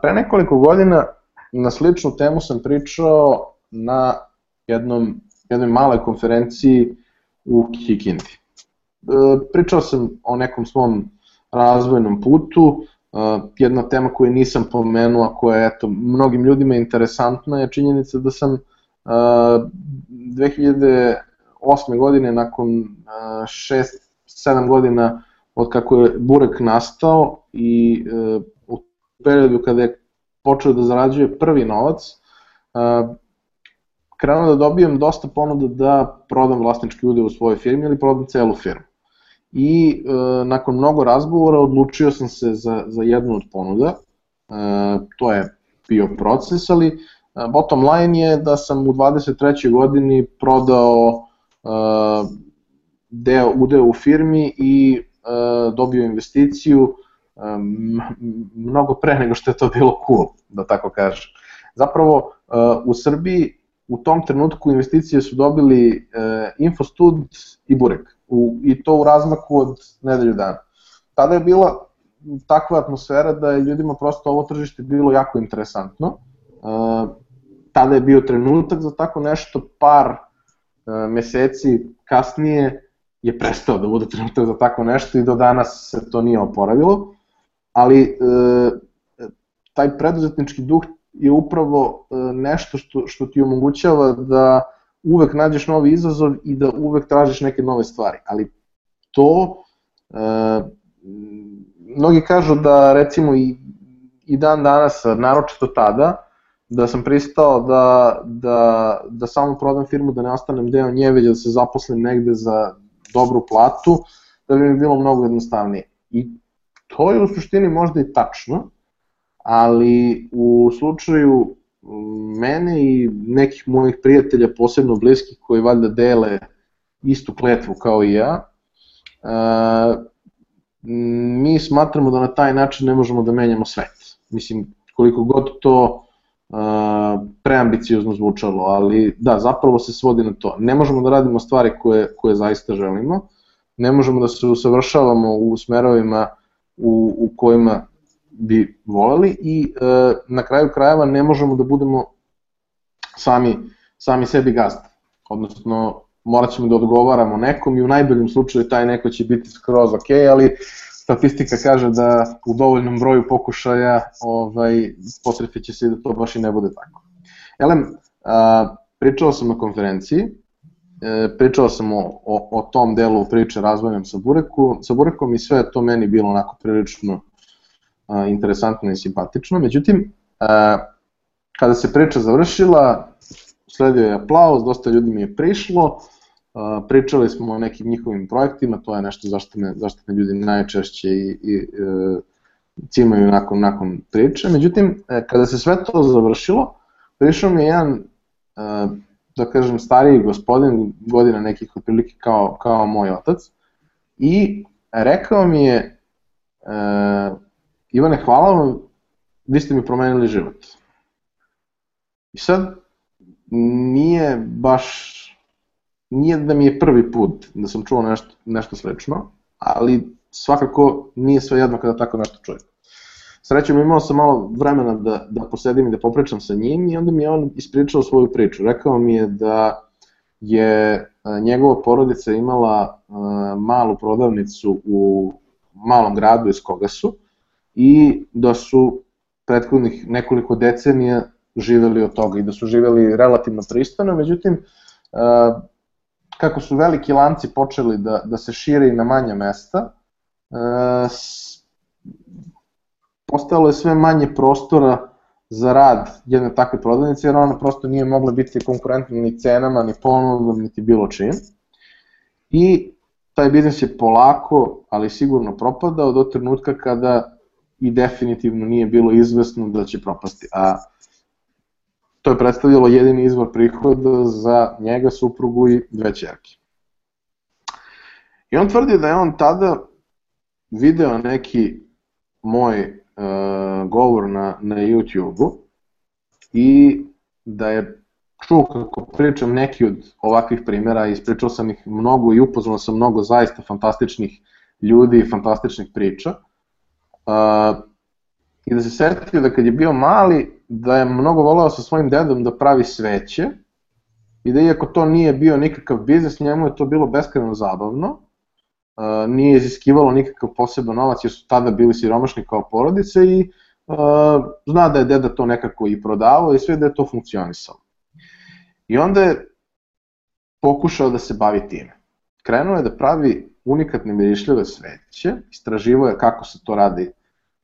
Pre nekoliko godina na sličnu temu sam pričao na jednom, jednoj maloj konferenciji u Kikindi. E, pričao sam o nekom svom razvojnom putu, e, jedna tema koju nisam pomenuo, a koja je eto, mnogim ljudima interesantna je činjenica da sam 2008. E, godine, nakon 6-7 godina od kako je Burek nastao i u periodu kada je počeo da zarađuje prvi novac, krenuo da dobijem dosta ponuda da prodam vlasnički udeo u svojoj firmi ili prodam celu firmu. I e, nakon mnogo razgovora odlučio sam se za, za jednu od ponuda, e, to je bio proces, ali e, bottom line je da sam u 23. godini prodao e, deo, udeo u firmi i e, dobio investiciju e, mnogo pre nego što je to bilo cool, da tako kažem. Zapravo, e, u Srbiji u tom trenutku investicije su dobili e, Infostud i Burek, u, i to u razmaku od nedelju dana. Tada je bila takva atmosfera da je ljudima prosto ovo tržište bilo jako interesantno. E, tada je bio trenutak za tako nešto, par e, meseci kasnije je prestao da bude trenutak za tako nešto i do danas se to nije oporavilo, ali e, taj preduzetnički duh je upravo nešto što, što ti omogućava da uvek nađeš novi izazov i da uvek tražiš neke nove stvari. Ali to, e, mnogi kažu da recimo i, i dan danas, naročito tada, da sam pristao da, da, da samo prodam firmu, da ne ostanem deo nje, već da se zaposlim negde za dobru platu, da bi mi bilo mnogo jednostavnije. I to je u suštini možda i tačno, ali u slučaju mene i nekih mojih prijatelja, posebno bliskih, koji valjda dele istu kletvu kao i ja, mi smatramo da na taj način ne možemo da menjamo svet. Mislim, koliko god to preambiciozno zvučalo, ali da, zapravo se svodi na to. Ne možemo da radimo stvari koje, koje zaista želimo, ne možemo da se usavršavamo u smerovima u, u kojima bi voleli i e, na kraju krajeva ne možemo da budemo sami, sami sebi gazda. Odnosno, morat ćemo da odgovaramo nekom i u najboljem slučaju taj neko će biti skroz ok, ali statistika kaže da u dovoljnom broju pokušaja ovaj, će se da to baš i ne bude tako. Elem, a, pričao sam na konferenciji, e, pričao sam o, o, o tom delu priče razvojem sa, Bureku, sa Burekom i sve to meni bilo onako prilično interesantno i simpatično. Međutim, kada se priča završila, sledio je aplauz, dosta ljudi mi je prišlo, pričali smo o nekim njihovim projektima, to je nešto zašto me, zašto me ljudi najčešće i, i e, cimaju nakon, nakon priče. Međutim, e, kada se sve to završilo, prišao mi je jedan, e, da kažem, stariji gospodin, godina nekih otprilike kao, kao moj otac, i rekao mi je, Ivane, hvala vam, vi ste mi promenili život. I sad, nije baš nije da mi je prvi put da sam čuo nešto, nešto slično, ali svakako nije sve jedno kada tako nešto čujem. Srećom imao sam malo vremena da, da posedim i da popričam sa njim i onda mi je on ispričao svoju priču. Rekao mi je da je njegova porodica imala malu prodavnicu u malom gradu iz koga su i da su prethodnih nekoliko decenija živeli od toga i da su živeli relativno pristojno, međutim kako su veliki lanci počeli da, da se šire i na manja mesta, e, postalo je sve manje prostora za rad jedne takve prodavnice, jer ona prosto nije mogla biti konkurentna ni cenama, ni ponudom, niti bilo čim. I taj biznis je polako, ali sigurno propadao do trenutka kada i definitivno nije bilo izvesno da će propasti. A to je predstavljalo jedini izvor prihoda za njega, suprugu i dve čerke. I on tvrdi da je on tada video neki moj uh, govor na, na YouTube-u i da je čuo kako pričam neki od ovakvih primjera, ispričao sam ih mnogo i upoznao sam mnogo zaista fantastičnih ljudi i fantastičnih priča. Uh, I da se setio da kad je bio mali, da je mnogo voleo sa svojim dedom da pravi sveće i da iako to nije bio nikakav biznis, njemu je to bilo beskreno zabavno, nije iziskivalo nikakav poseban novac jer su tada bili siromašni kao porodice i zna da je deda to nekako i prodavao i sve da je to funkcionisalo. I onda je pokušao da se bavi time. Krenuo je da pravi unikatne mirišljive sveće, istraživo je kako se to radi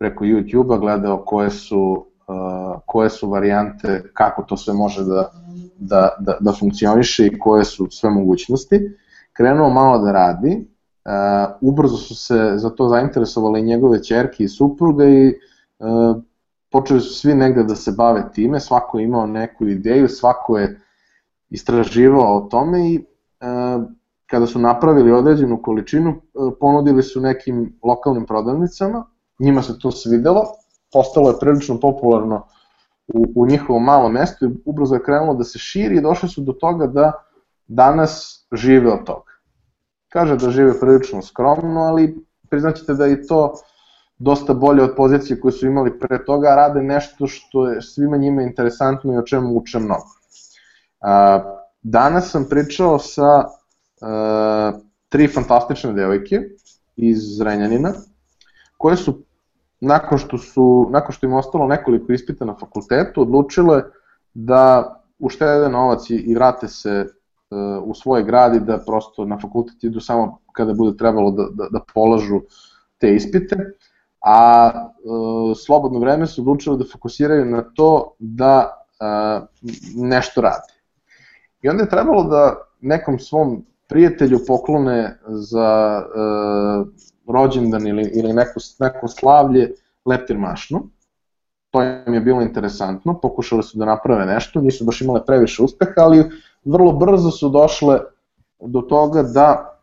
preko YouTube-a, gledao koje su uh, koje su varijante, kako to sve može da, da, da, da funkcioniše i koje su sve mogućnosti. Krenuo malo da radi, uh, ubrzo su se za to zainteresovali njegove čerke i supruga i uh, počeli su svi negde da se bave time, svako je imao neku ideju, svako je istraživao o tome i uh, kada su napravili određenu količinu, ponudili su nekim lokalnim prodavnicama, njima se to svidelo, postalo je prilično popularno u, u njihovom malom mestu i ubrzo je krenulo da se širi i došli su do toga da danas žive od toga. Kaže da žive prilično skromno, ali priznaćete da je to dosta bolje od pozicije koje su imali pre toga, a rade nešto što je svima njima interesantno i o čemu uče mnogo. Danas sam pričao sa tri fantastične devojke iz Zrenjanina, koje su nakon što su nakon što im ostalo nekoliko ispita na fakultetu odlučile da uštede novac i, vrate se uh, u svoj grad i da prosto na fakultet idu samo kada bude trebalo da, da, da polažu te ispite, a uh, slobodno vreme su odlučile da fokusiraju na to da uh, nešto rade. I onda je trebalo da nekom svom prijatelju poklone za uh, rođendan ili, ili neko, neko slavlje leptir mašnu. To im je bilo interesantno, pokušali su da naprave nešto, nisu baš imale previše uspeha, ali vrlo brzo su došle do toga da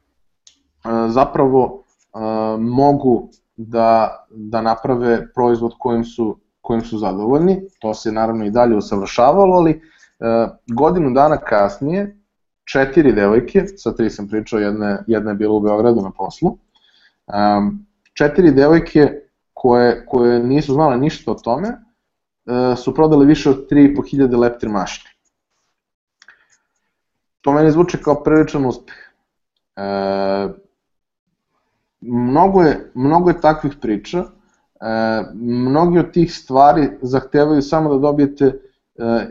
e, zapravo e, mogu da, da naprave proizvod kojim su, kojim su zadovoljni. To se naravno i dalje usavršavalo, ali e, godinu dana kasnije četiri devojke, sa tri sam pričao, jedna, jedna je bila u Beogradu na poslu, Um, četiri devojke koje, koje nisu znale ništa o tome uh, su prodale više od 3500 leptir mašine. To meni zvuči kao priličan uspeh. E, mnogo, je, mnogo je takvih priča, e, mnogi od tih stvari zahtevaju samo da dobijete e,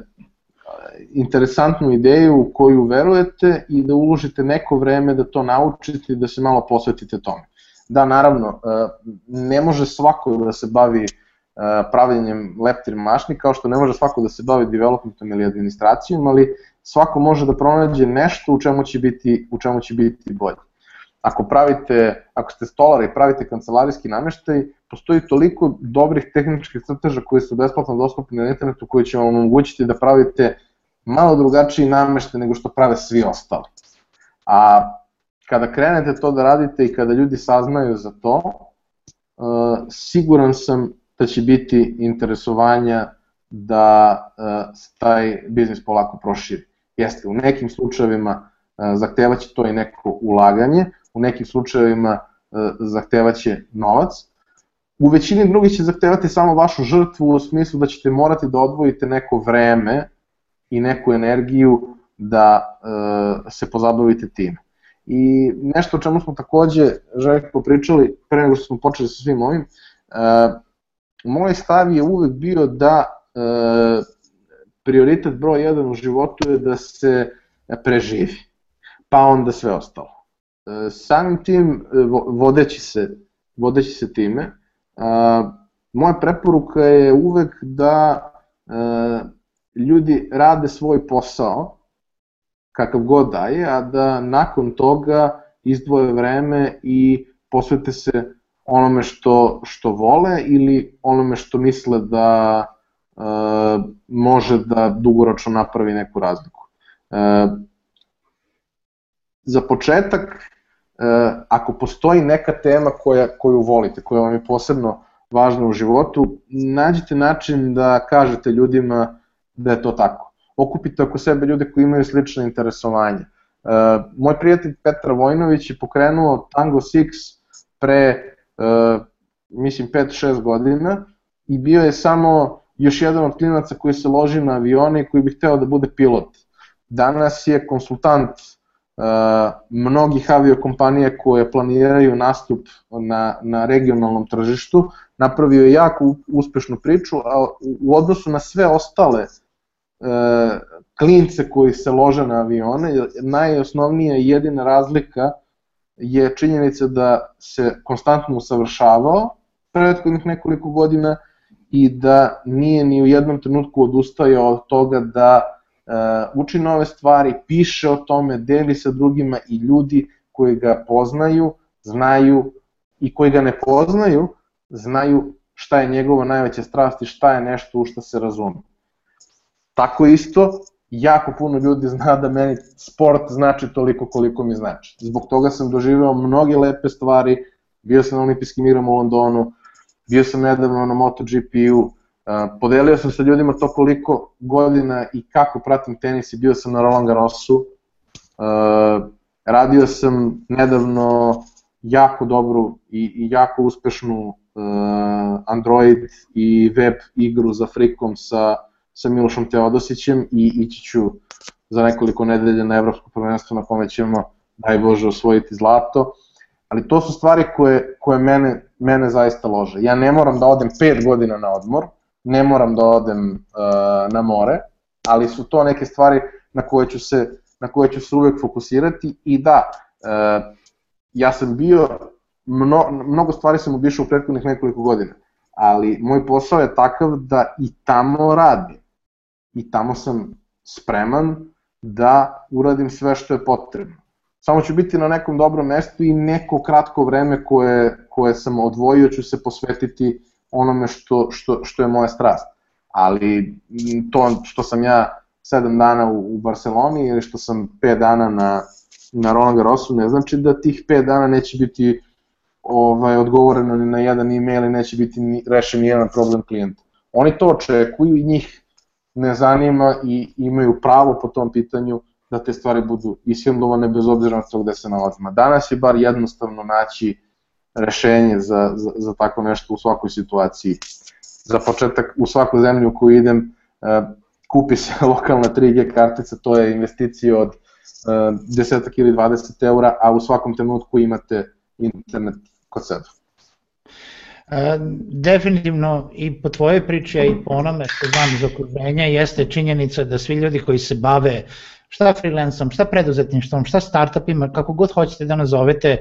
interesantnu ideju u koju verujete i da uložite neko vreme da to naučite i da se malo posvetite tome. Da, naravno, e, ne može svako da se bavi e, pravljenjem leptir mašni, kao što ne može svako da se bavi developmentom ili administracijom, ali svako može da pronađe nešto u čemu će biti, u čemu će biti bolje. Ako pravite, ako ste stolari i pravite kancelarijski nameštaj, postoji toliko dobrih tehničkih crteža koji su besplatno dostupni na internetu koji će vam omogućiti da pravite malo drugačiji nameštaj nego što prave svi ostali. A kada krenete to da radite i kada ljudi saznaju za to, uh, siguran sam da će biti interesovanja da uh, taj biznis polako proširi. Jeste, u nekim slučajevima uh, zahtevaće to i neko ulaganje, u nekim slučajevima zahtevaće novac, u većini drugih će zahtevati samo vašu žrtvu u smislu da ćete morati da odvojite neko vreme i neku energiju da e, se pozabavite time. I nešto o čemu smo takođe, Željko, pričali pre nego što smo počeli sa svim ovim, e, moj stav je uvek bio da e, prioritet broj 1 u životu je da se preživi, pa onda sve ostalo. E, samim tim, vodeći se, vodeći se time, e, moja preporuka je uvek da e, ljudi rade svoj posao, kakav god daje, a da nakon toga izdvoje vreme i posvete se onome što, što vole ili onome što misle da e, može da dugoročno napravi neku razliku. E, za početak, e, ako postoji neka tema koja, koju volite, koja vam je posebno važna u životu, nađite način da kažete ljudima da je to tako. Okupite oko sebe ljude koji imaju slične interesovanje. Uh, moj prijatelj Petar Vojnović je pokrenuo Tango 6 pre, uh, mislim, 5-6 godina i bio je samo još jedan od klinaca koji se loži na avione i koji bi hteo da bude pilot. Danas je konsultant uh, mnogih aviokompanija koje planiraju nastup na, na regionalnom tržištu, napravio je jako uspešnu priču, a u odnosu na sve ostale klince koji se lože na avione, najosnovnija i jedina razlika je činjenica da se konstantno usavršavao prethodnih nekoliko godina i da nije ni u jednom trenutku odustajao od toga da e, uči nove stvari, piše o tome, deli sa drugima i ljudi koji ga poznaju, znaju i koji ga ne poznaju, znaju šta je njegova najveća strast i šta je nešto u šta se razume. Tako isto, jako puno ljudi zna da meni sport znači toliko koliko mi znači. Zbog toga sam doživeo mnoge lepe stvari, bio sam na olimpijskim igrama u Londonu, bio sam nedavno na MotoGP-u, podelio sam sa ljudima to koliko godina i kako pratim tenis i bio sam na Roland Garrosu, radio sam nedavno jako dobru i, i jako uspešnu Android i web igru za Freakom sa sa Milošom Teodosićem i ići ću za nekoliko nedelja na evropsko prvenstvo na kome ćemo, daj Bože, osvojiti zlato. Ali to su stvari koje, koje mene, mene zaista lože. Ja ne moram da odem 5 godina na odmor, ne moram da odem uh, na more, ali su to neke stvari na koje ću se, na koje ću se uvek fokusirati i da, uh, ja sam bio, mno, mnogo stvari sam obišao u prethodnih nekoliko godina, ali moj posao je takav da i tamo radim i tamo sam spreman da uradim sve što je potrebno. Samo ću biti na nekom dobrom mestu i neko kratko vreme koje, koje sam odvojio ću se posvetiti onome što, što, što je moja strast. Ali to što sam ja 7 dana u, u Barceloni ili što sam 5 dana na, na Roland Garrosu ne znači da tih 5 dana neće biti ovaj, odgovoreno ni na jedan e-mail i neće biti ni, rešen ni jedan problem klijenta. Oni to očekuju i njih ne zanima i imaju pravo po tom pitanju da te stvari budu isfilmovane bez obzira na to gde se nalazimo. Danas je bar jednostavno naći rešenje za, za, za tako nešto u svakoj situaciji. Za početak, u svaku zemlju u koju idem, e, kupi se lokalna 3G kartica, to je investicija od 10 e, ili 20 eura, a u svakom trenutku imate internet kod sebe. E, definitivno i po tvojoj priči, a i po onome što znam iz okruženja, jeste činjenica da svi ljudi koji se bave šta freelancom, šta preduzetništvom, šta startupima, kako god hoćete da nazovete,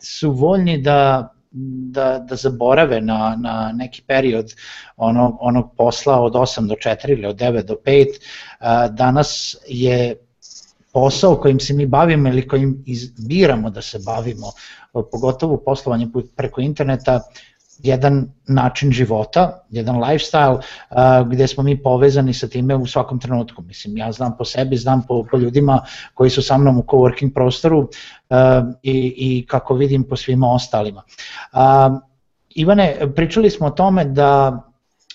su voljni da da, da zaborave na, na neki period onog, onog posla od 8 do 4 ili od 9 do 5, danas je posao kojim se mi bavimo ili kojim izbiramo da se bavimo, pogotovo poslovanje preko interneta, jedan način života, jedan lifestyle uh, gde smo mi povezani sa time u svakom trenutku. Mislim, ja znam po sebi, znam po, po ljudima koji su sa mnom u coworking prostoru uh, i, i kako vidim po svima ostalima. Uh, Ivane, pričali smo o tome da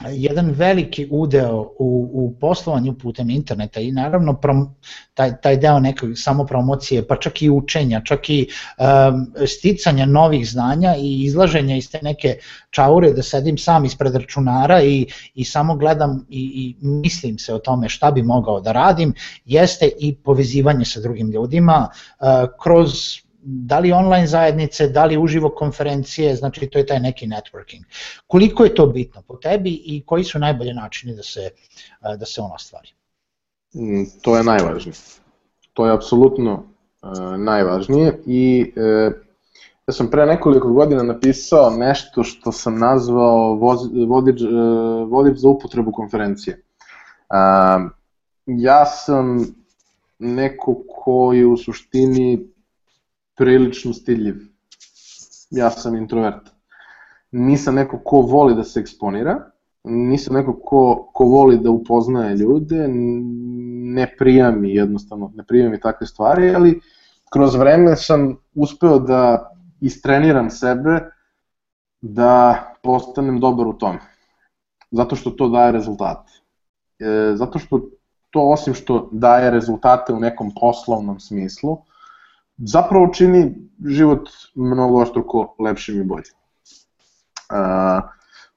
jedan veliki udeo u, u poslovanju putem interneta i naravno prom, taj, taj deo nekog samopromocije, pa čak i učenja, čak i um, sticanja novih znanja i izlaženja iz te neke čaure da sedim sam ispred računara i, i samo gledam i, i mislim se o tome šta bi mogao da radim, jeste i povezivanje sa drugim ljudima uh, kroz da li online zajednice, da li uživo konferencije, znači to je taj neki networking. Koliko je to bitno po tebi i koji su najbolje načini da se, da se ono ostvari? Mm, to je najvažnije. To je apsolutno uh, najvažnije i uh, ja sam pre nekoliko godina napisao nešto što sam nazvao vodič, uh, vodič za upotrebu konferencije. Uh, ja sam neko ko je u suštini prilično stiljiv. Ja sam introvert. Nisam neko ko voli da se eksponira, nisam neko ko, ko voli da upoznaje ljude, ne prija mi jednostavno, ne prija mi takve stvari, ali kroz vreme sam uspeo da istreniram sebe da postanem dobar u tome. Zato što to daje rezultate. E, zato što to osim što daje rezultate u nekom poslovnom smislu, zapravo čini život mnogo oštruko lepšim i boljim.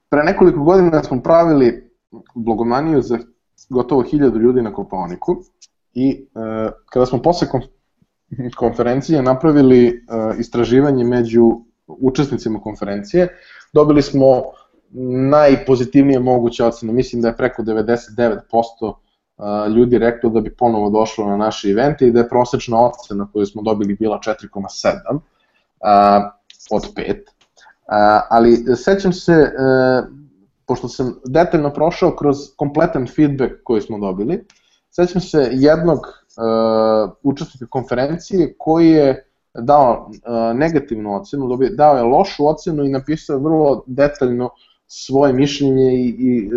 Pre nekoliko godina smo pravili blogomaniju za gotovo hiljadu ljudi na Koponiku i uh, kada smo posle konferencije napravili uh, istraživanje među učesnicima konferencije, dobili smo najpozitivnije moguće ocene, mislim da je preko 99% ljudi reklo da bi ponovo došlo na naše evente i da je prosečna ocena koju smo dobili bila 4,7 od 5. Ali sećam se, pošto sam detaljno prošao kroz kompletan feedback koji smo dobili, sećam se jednog učesnika konferencije koji je dao negativnu ocenu, dao je lošu ocenu i napisao vrlo detaljno svoje mišljenje i, i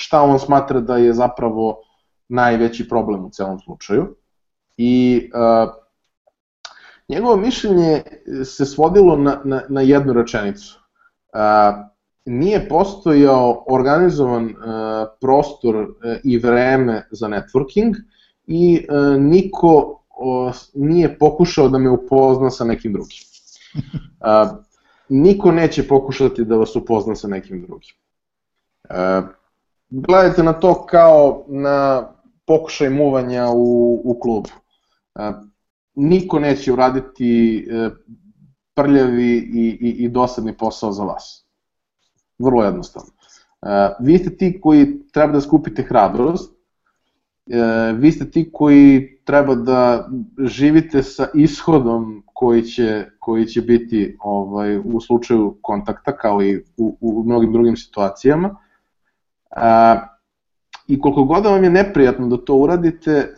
šta on smatra da je zapravo najveći problem u celom slučaju. I uh, njegovo mišljenje se svodilo na, na, na jednu rečenicu. Uh, nije postojao organizovan uh, prostor uh, i vreme za networking i uh, niko uh, nije pokušao da me upozna sa nekim drugim. Uh, niko neće pokušati da vas upozna sa nekim drugim. Uh, gledajte na to kao na pokušaj muvanja u, u klubu. E, niko neće uraditi e, prljavi i, i, i dosadni posao za vas. Vrlo jednostavno. E, vi ste ti koji treba da skupite hrabrost, vi ste ti koji treba da živite sa ishodom koji će, koji će biti ovaj, u slučaju kontakta, kao i u, u mnogim drugim situacijama. I koliko god vam je neprijatno da to uradite,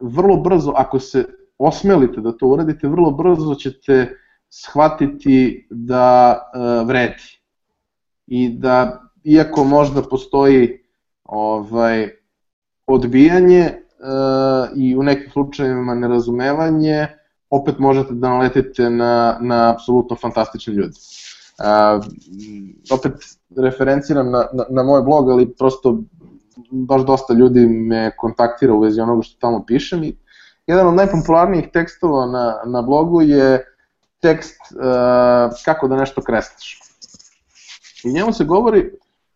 vrlo brzo, ako se osmelite da to uradite, vrlo brzo ćete shvatiti da vredi. I da, iako možda postoji ovaj, odbijanje i u nekim slučajevima nerazumevanje, opet možete da naletite na, na apsolutno fantastične ljude. A, opet referenciram na, na, na moj blog, ali prosto baš dosta ljudi me kontaktira u vezi onoga što tamo pišem i jedan od najpopularnijih tekstova na, na blogu je tekst uh, kako da nešto kresliš. I njemu se govori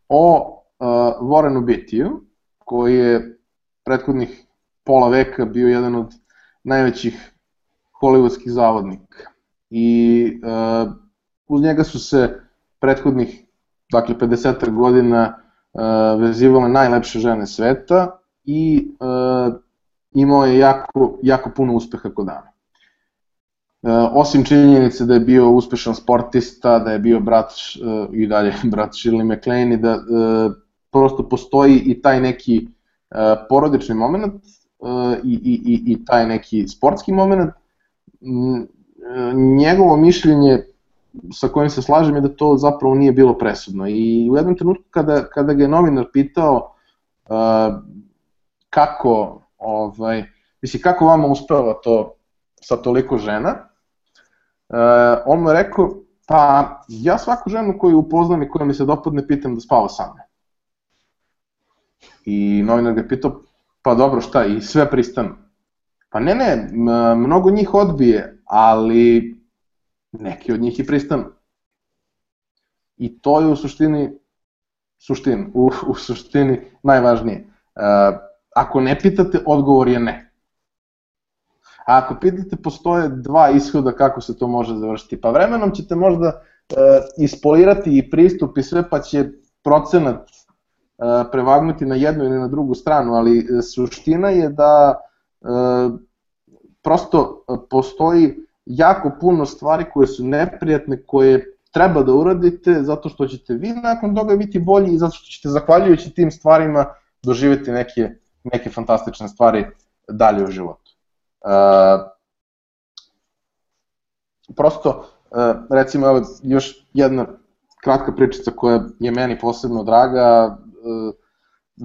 o uh, Warrenu Beattiju, koji je prethodnih pola veka bio jedan od najvećih hollywoodskih zavodnika. I uh, uz njega su se prethodnih, dakle 50 godina uh, vezivale najlepše žene sveta i uh, imao je jako, jako puno uspeha kod dana. osim činjenice da je bio uspešan sportista, da je bio brat i dalje brat Shirley MacLaine i da prosto postoji i taj neki porodični moment i, i, i, i taj neki sportski moment, njegovo mišljenje sa kojim se slažem je da to zapravo nije bilo presudno. I u jednom trenutku kada, kada ga je novinar pitao uh, kako, ovaj, misli, kako vama uspeva to sa toliko žena, uh, on mu je rekao, pa ja svaku ženu koju upoznam i koja mi se dopadne pitam da spava sa mnom. I novinar ga je pitao, pa dobro šta, i sve pristanu. Pa ne, ne, mnogo njih odbije, ali neki od njih i pristanu. I to je u suštini, suštin, u, u suštini najvažnije. Uh, ako ne pitate, odgovor je ne. A ako pitate, postoje dva ishoda kako se to može završiti. Pa vremenom ćete možda uh, ispolirati i pristup i sve, pa će procenat uh, prevagnuti na jednu ili na drugu stranu, ali suština je da uh, prosto postoji jako puno stvari koje su neprijatne, koje treba da uradite zato što ćete vi nakon toga biti bolji i zato što ćete zahvaljujući tim stvarima doživeti neke, neke fantastične stvari dalje u životu. Uh, prosto, uh, recimo, evo, još jedna kratka pričica koja je meni posebno draga, uh,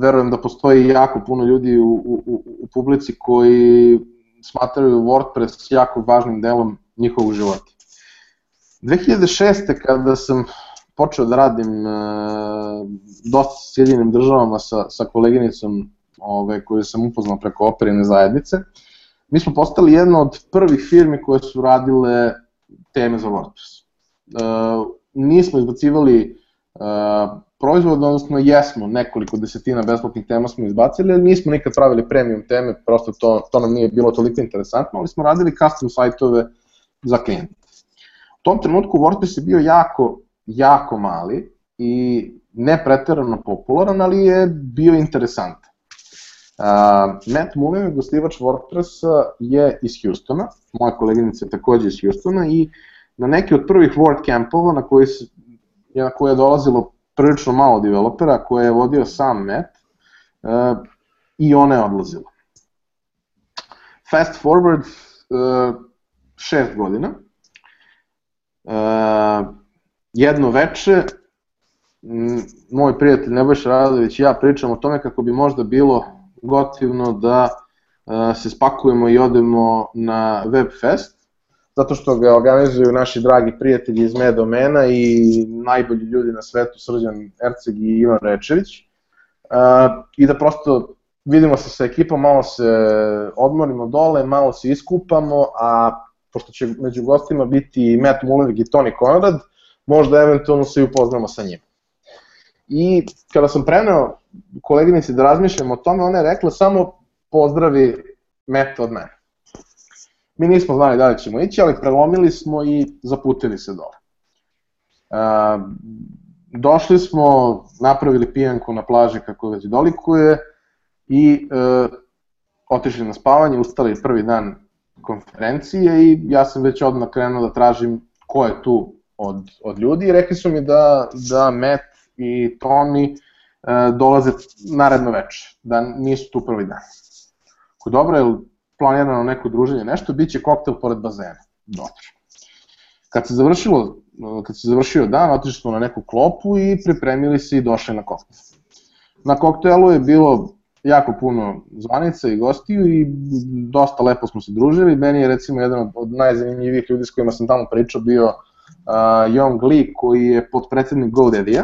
verujem da postoji jako puno ljudi u, u, u publici koji smatraju WordPress jako važnim delom njihovog života. 2006. kada sam počeo da radim e, dosta sa Sjedinim državama sa, sa koleginicom ove, koju sam upoznao preko operine zajednice, mi smo postali jedna od prvih firmi koje su radile teme za WordPress. E, nismo izbacivali e, proizvod, odnosno jesmo, nekoliko desetina besplatnih tema smo izbacili, ali nismo nikad pravili premium teme, prosto to, to nam nije bilo toliko interesantno, ali smo radili custom sajtove za klijente. U tom trenutku WordPress je bio jako, jako mali i ne preterano popularan, ali je bio interesantan. Uh, Matt Mullen, gostivač WordPressa, je iz Houstona, moja koleginica je takođe iz Houstona i na neki od prvih WordCampova na koji na koje je dolazilo prilično malo developera koje je vodio sam Matt uh, i ona je odlazila. Fast forward uh, šest godina, uh, jedno veče, moj prijatelj Nebojša Radović i ja pričamo o tome kako bi možda bilo gotivno da se spakujemo i odemo na Webfest, zato što ga organizuju naši dragi prijatelji iz Medomena i najbolji ljudi na svetu, Srđan Erceg i Ivan Rečević. Uh, I da prosto vidimo se sa ekipom, malo se odmorimo dole, malo se iskupamo, a pošto će među gostima biti Matt Mullenweg i Tony Conrad, možda eventualno se i upoznamo sa njima. I kada sam preneo koleginici da razmišljam o tome, ona je rekla samo pozdravi Matt od mene. Mi nismo znali da li ćemo ići, ali prelomili smo i zaputili se dole. Uh, došli smo, napravili pijanku na plaži kako već dolikuje i uh, otišli na spavanje, ustali prvi dan konferencije i ja sam već odmah krenuo da tražim ko je tu od, od ljudi i rekli su mi da, da Matt i Tony uh, dolaze naredno veče, da nisu tu prvi dan. Ko dobro, je planirano neko druženje, nešto, bit će koktel pored bazena. Dobro. Kad se završilo, kad se završio dan, otišli smo na neku klopu i pripremili se i došli na koktel. Na koktelu je bilo jako puno zvanica i gostiju i dosta lepo smo se družili. Meni je recimo jedan od, najzanimljivijih ljudi s kojima sam tamo pričao bio uh, Young Lee koji je podpredsednik GoDaddy-a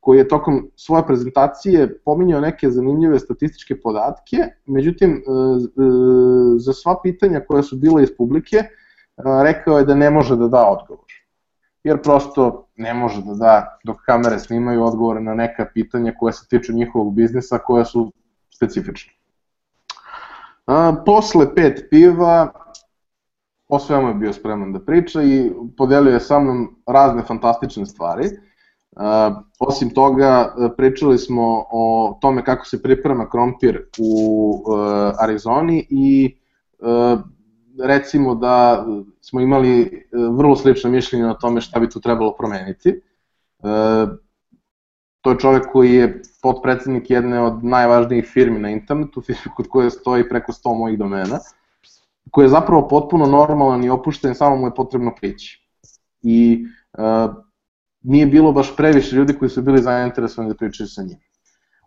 koji je tokom svoje prezentacije pominjao neke zanimljive statističke podatke, međutim, e, e, za sva pitanja koja su bila iz publike, e, rekao je da ne može da da odgovor. Jer prosto ne može da da, dok kamere snimaju odgovore na neka pitanja koja se tiču njihovog biznisa, koja su specifične. Posle pet piva, o svemu je bio spreman da priča i podelio je sa mnom razne fantastične stvari osim toga, e, pričali smo o tome kako se priprema krompir u e, Arizoni i e, recimo da smo imali vrlo slično mišljenje o tome šta bi tu trebalo promeniti. To je čovek koji je podpredsednik jedne od najvažnijih firmi na internetu, firmi kod koje stoji preko 100 mojih domena, koji je zapravo potpuno normalan i opušten, samo mu je potrebno prići. I uh, nije bilo baš previše ljudi koji su bili zainteresovani da pričaju sa njim.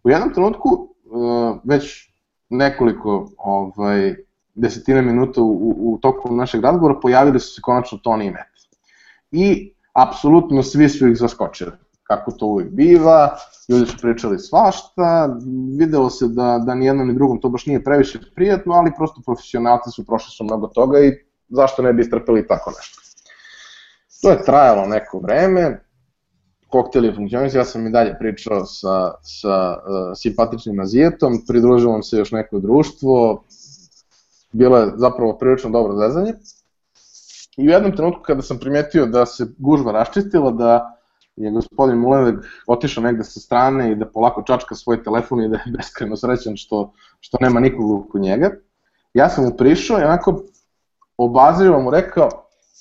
U jednom trenutku, uh, već nekoliko ovaj, desetina minuta u, u, toku našeg razgovora pojavili su se konačno Toni i Matt. I apsolutno svi su ih zaskočili kako to uvijek biva, ljudi su pričali svašta, videlo se da, da ni jednom ni drugom to baš nije previše prijatno, ali prosto profesionalci su prošli su mnogo toga i zašto ne bi istrpeli tako nešto. To je trajalo neko vreme, koktel je funkcionisao, ja sam i dalje pričao sa, sa uh, simpatičnim Azijetom, pridružilo se još neko društvo, bilo je zapravo prilično dobro zezanje. I u jednom trenutku kada sam primetio da se gužva raščistila, da je gospodin Muleveg otišao negde sa strane i da polako čačka svoj telefon i da je beskreno srećan što, što nema nikog oko njega. Ja sam mu prišao i onako obazrivo mu rekao,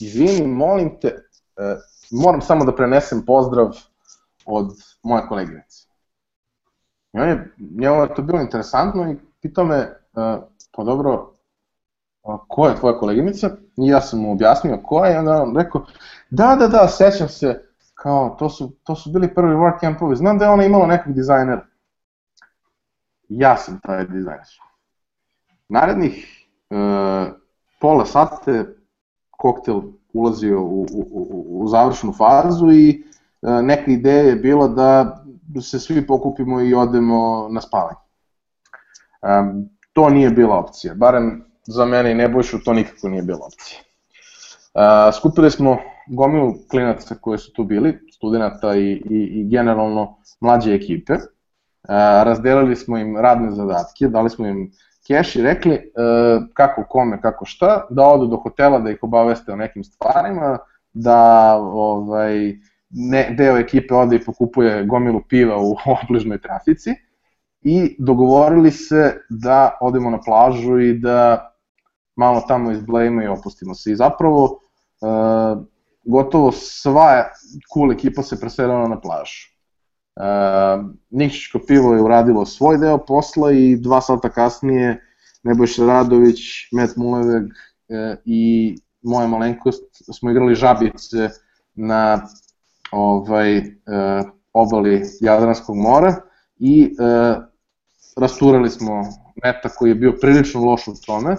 izvini, molim te, e, moram samo da prenesem pozdrav od moje koleginice. I on je, njemu je to bilo interesantno i pitao me, e, pa dobro, ko je tvoja koleginica? I ja sam mu objasnio ko je i onda on rekao, da, da, da, sećam se, kao, to su, to su bili prvi campovi, znam da je ona imala nekog dizajnera. Ja sam taj dizajner. Narednih e, pola sata koktel ulazio u, u, u, u završnu fazu i e, neka ideja je bila da se svi pokupimo i odemo na spavanje. E, to nije bila opcija, barem za mene i Nebojšu to nikako nije bila opcija. E, skupili smo gomilu klinaca koji su tu bili, studenta i, i, i generalno mlađe ekipe. E, razdelili smo im radne zadatke, dali smo im keš i rekli e, kako kome, kako šta, da odu do hotela da ih obaveste o nekim stvarima, da ovaj, ne, deo ekipe ode i pokupuje gomilu piva u obližnoj trafici i dogovorili se da odemo na plažu i da malo tamo izblejimo i opustimo se. I zapravo e, gotovo sva cool ekipa se preselila na plažu. Uh, Nikšićko pivo je uradilo svoj deo posla i dva sata kasnije Nebojša Radović, Met Muleveg uh, i moja malenkost smo igrali žabice na ovaj uh, obali Jadranskog mora i uh, rasturali smo meta koji je bio prilično loš u tome,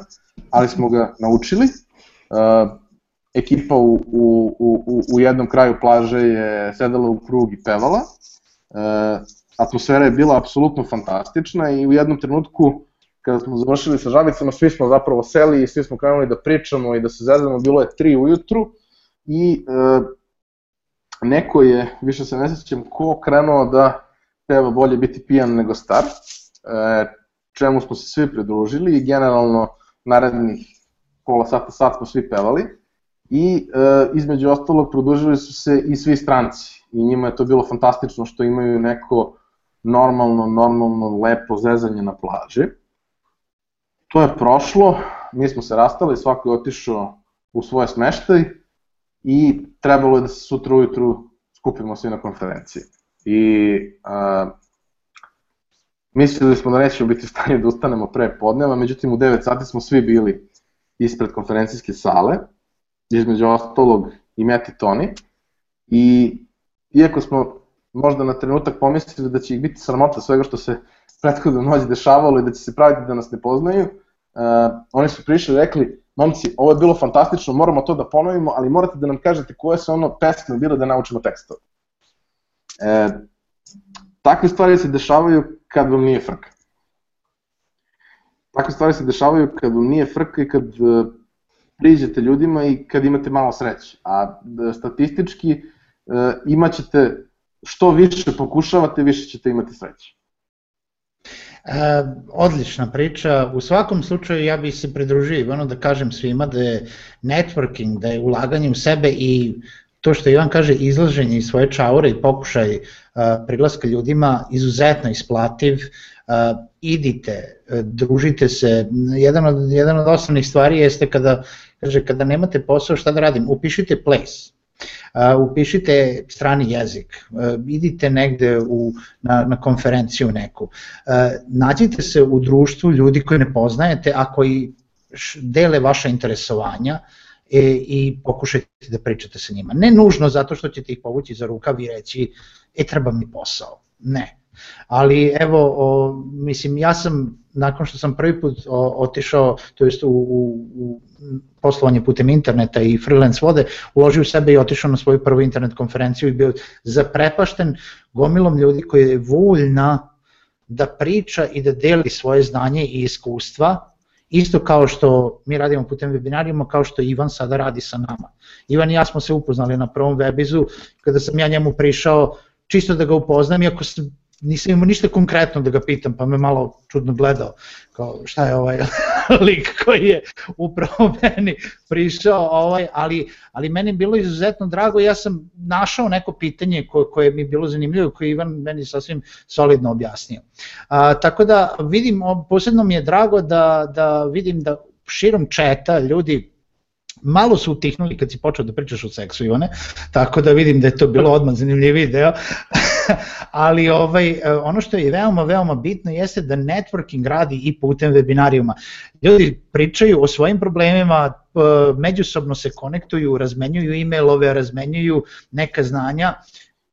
ali smo ga naučili. Uh, ekipa u, u, u, u jednom kraju plaže je sedela u krug i pevala. E, atmosfera je bila apsolutno fantastična i u jednom trenutku kada smo završili sa žabicama, svi smo zapravo seli i svi smo krenuli da pričamo i da se zezamo, bilo je tri ujutru i e, neko je, više se ne sećam ko, krenuo da peva bolje biti pijan nego star, e, čemu smo se svi pridružili i generalno narednih pola sata, sat smo svi pevali i e, između ostalog produžili su se i svi stranci i njima je to bilo fantastično što imaju neko normalno, normalno, lepo zezanje na plaži. To je prošlo, mi smo se rastali, svako je otišao u svoje smeštaj i trebalo je da se sutra ujutru skupimo svi na konferenciji. I a, mislili smo da nećemo biti u stanju da ustanemo pre podneva, međutim u 9 sati smo svi bili ispred konferencijske sale između ostalog i Matt i Tony. I iako smo možda na trenutak pomislili da će ih biti sramota svega što se prethodno noć dešavalo i da će se praviti da nas ne poznaju, uh, oni su prišli i rekli, momci, ovo je bilo fantastično, moramo to da ponovimo, ali morate da nam kažete koje su ono pesme bile da naučimo tekstove. E, takve stvari se dešavaju kad vam nije frka. Takve stvari se dešavaju kad vam nije frka i kad priđete ljudima i kad imate malo sreće. A statistički e, imaćete, što više pokušavate, više ćete imati sreće. E, odlična priča. U svakom slučaju ja bih se pridružio ono da kažem svima da je networking, da je ulaganje u sebe i to što Ivan kaže izlaženje iz svoje čaure i pokušaj uh, prilaska ljudima izuzetno isplativ, uh, idite, uh, družite se, jedan od, jedan od osnovnih stvari jeste kada, kaže, kada nemate posao šta da radim, upišite place, Uh, upišite strani jezik, uh, idite negde u, na, na konferenciju neku, uh, nađite se u društvu ljudi koje ne poznajete, a koji dele vaša interesovanja, e, i pokušajte da pričate sa njima. Ne nužno zato što ćete ih povući za rukav i reći, e treba mi posao. Ne. Ali evo, o, mislim, ja sam, nakon što sam prvi put o, otišao, to jest u, u, u poslovanje putem interneta i freelance vode, uložio u sebe i otišao na svoju prvu internet konferenciju i bio zaprepašten gomilom ljudi koji je voljna da priča i da deli svoje znanje i iskustva Isto kao što mi radimo putem webinarijima, kao što Ivan sada radi sa nama. Ivan i ja smo se upoznali na prvom webizu, kada sam ja njemu prišao čisto da ga upoznam, iako nisam imao ništa konkretno da ga pitam, pa me malo čudno gledao, kao šta je ovaj lik koji je upravo meni prišao, ovaj, ali, ali meni je bilo izuzetno drago, ja sam našao neko pitanje koje, koje mi je bilo zanimljivo, koje Ivan meni sasvim solidno objasnio. A, tako da vidim, posebno mi je drago da, da vidim da širom četa ljudi malo su utihnuli kad si počeo da pričaš o seksu Ivane, tako da vidim da je to bilo odmah zanimljiviji deo, ali ovaj, ono što je veoma, veoma bitno jeste da networking radi i putem webinarijuma. Ljudi pričaju o svojim problemima, međusobno se konektuju, razmenjuju e-mailove, razmenjuju neka znanja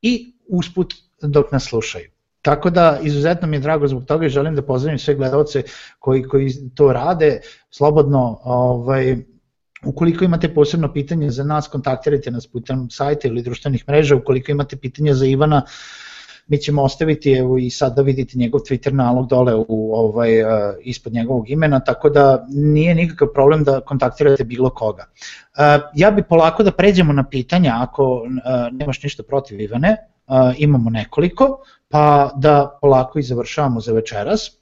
i usput dok nas slušaju. Tako da izuzetno mi je drago zbog toga i želim da pozdravim sve gledalce koji, koji to rade, slobodno ovaj, Ukoliko imate posebno pitanje za nas, kontaktirajte nas putem sajta ili društvenih mreža. Ukoliko imate pitanja za Ivana, mi ćemo ostaviti evo i sad da vidite njegov Twitter nalog dole u ovaj uh, ispod njegovog imena, tako da nije nikakav problem da kontaktirate bilo koga. Uh, ja bi polako da pređemo na pitanja ako uh, nemaš ništa protiv Ivane, imamo nekoliko, pa da polako i završavamo za večeras.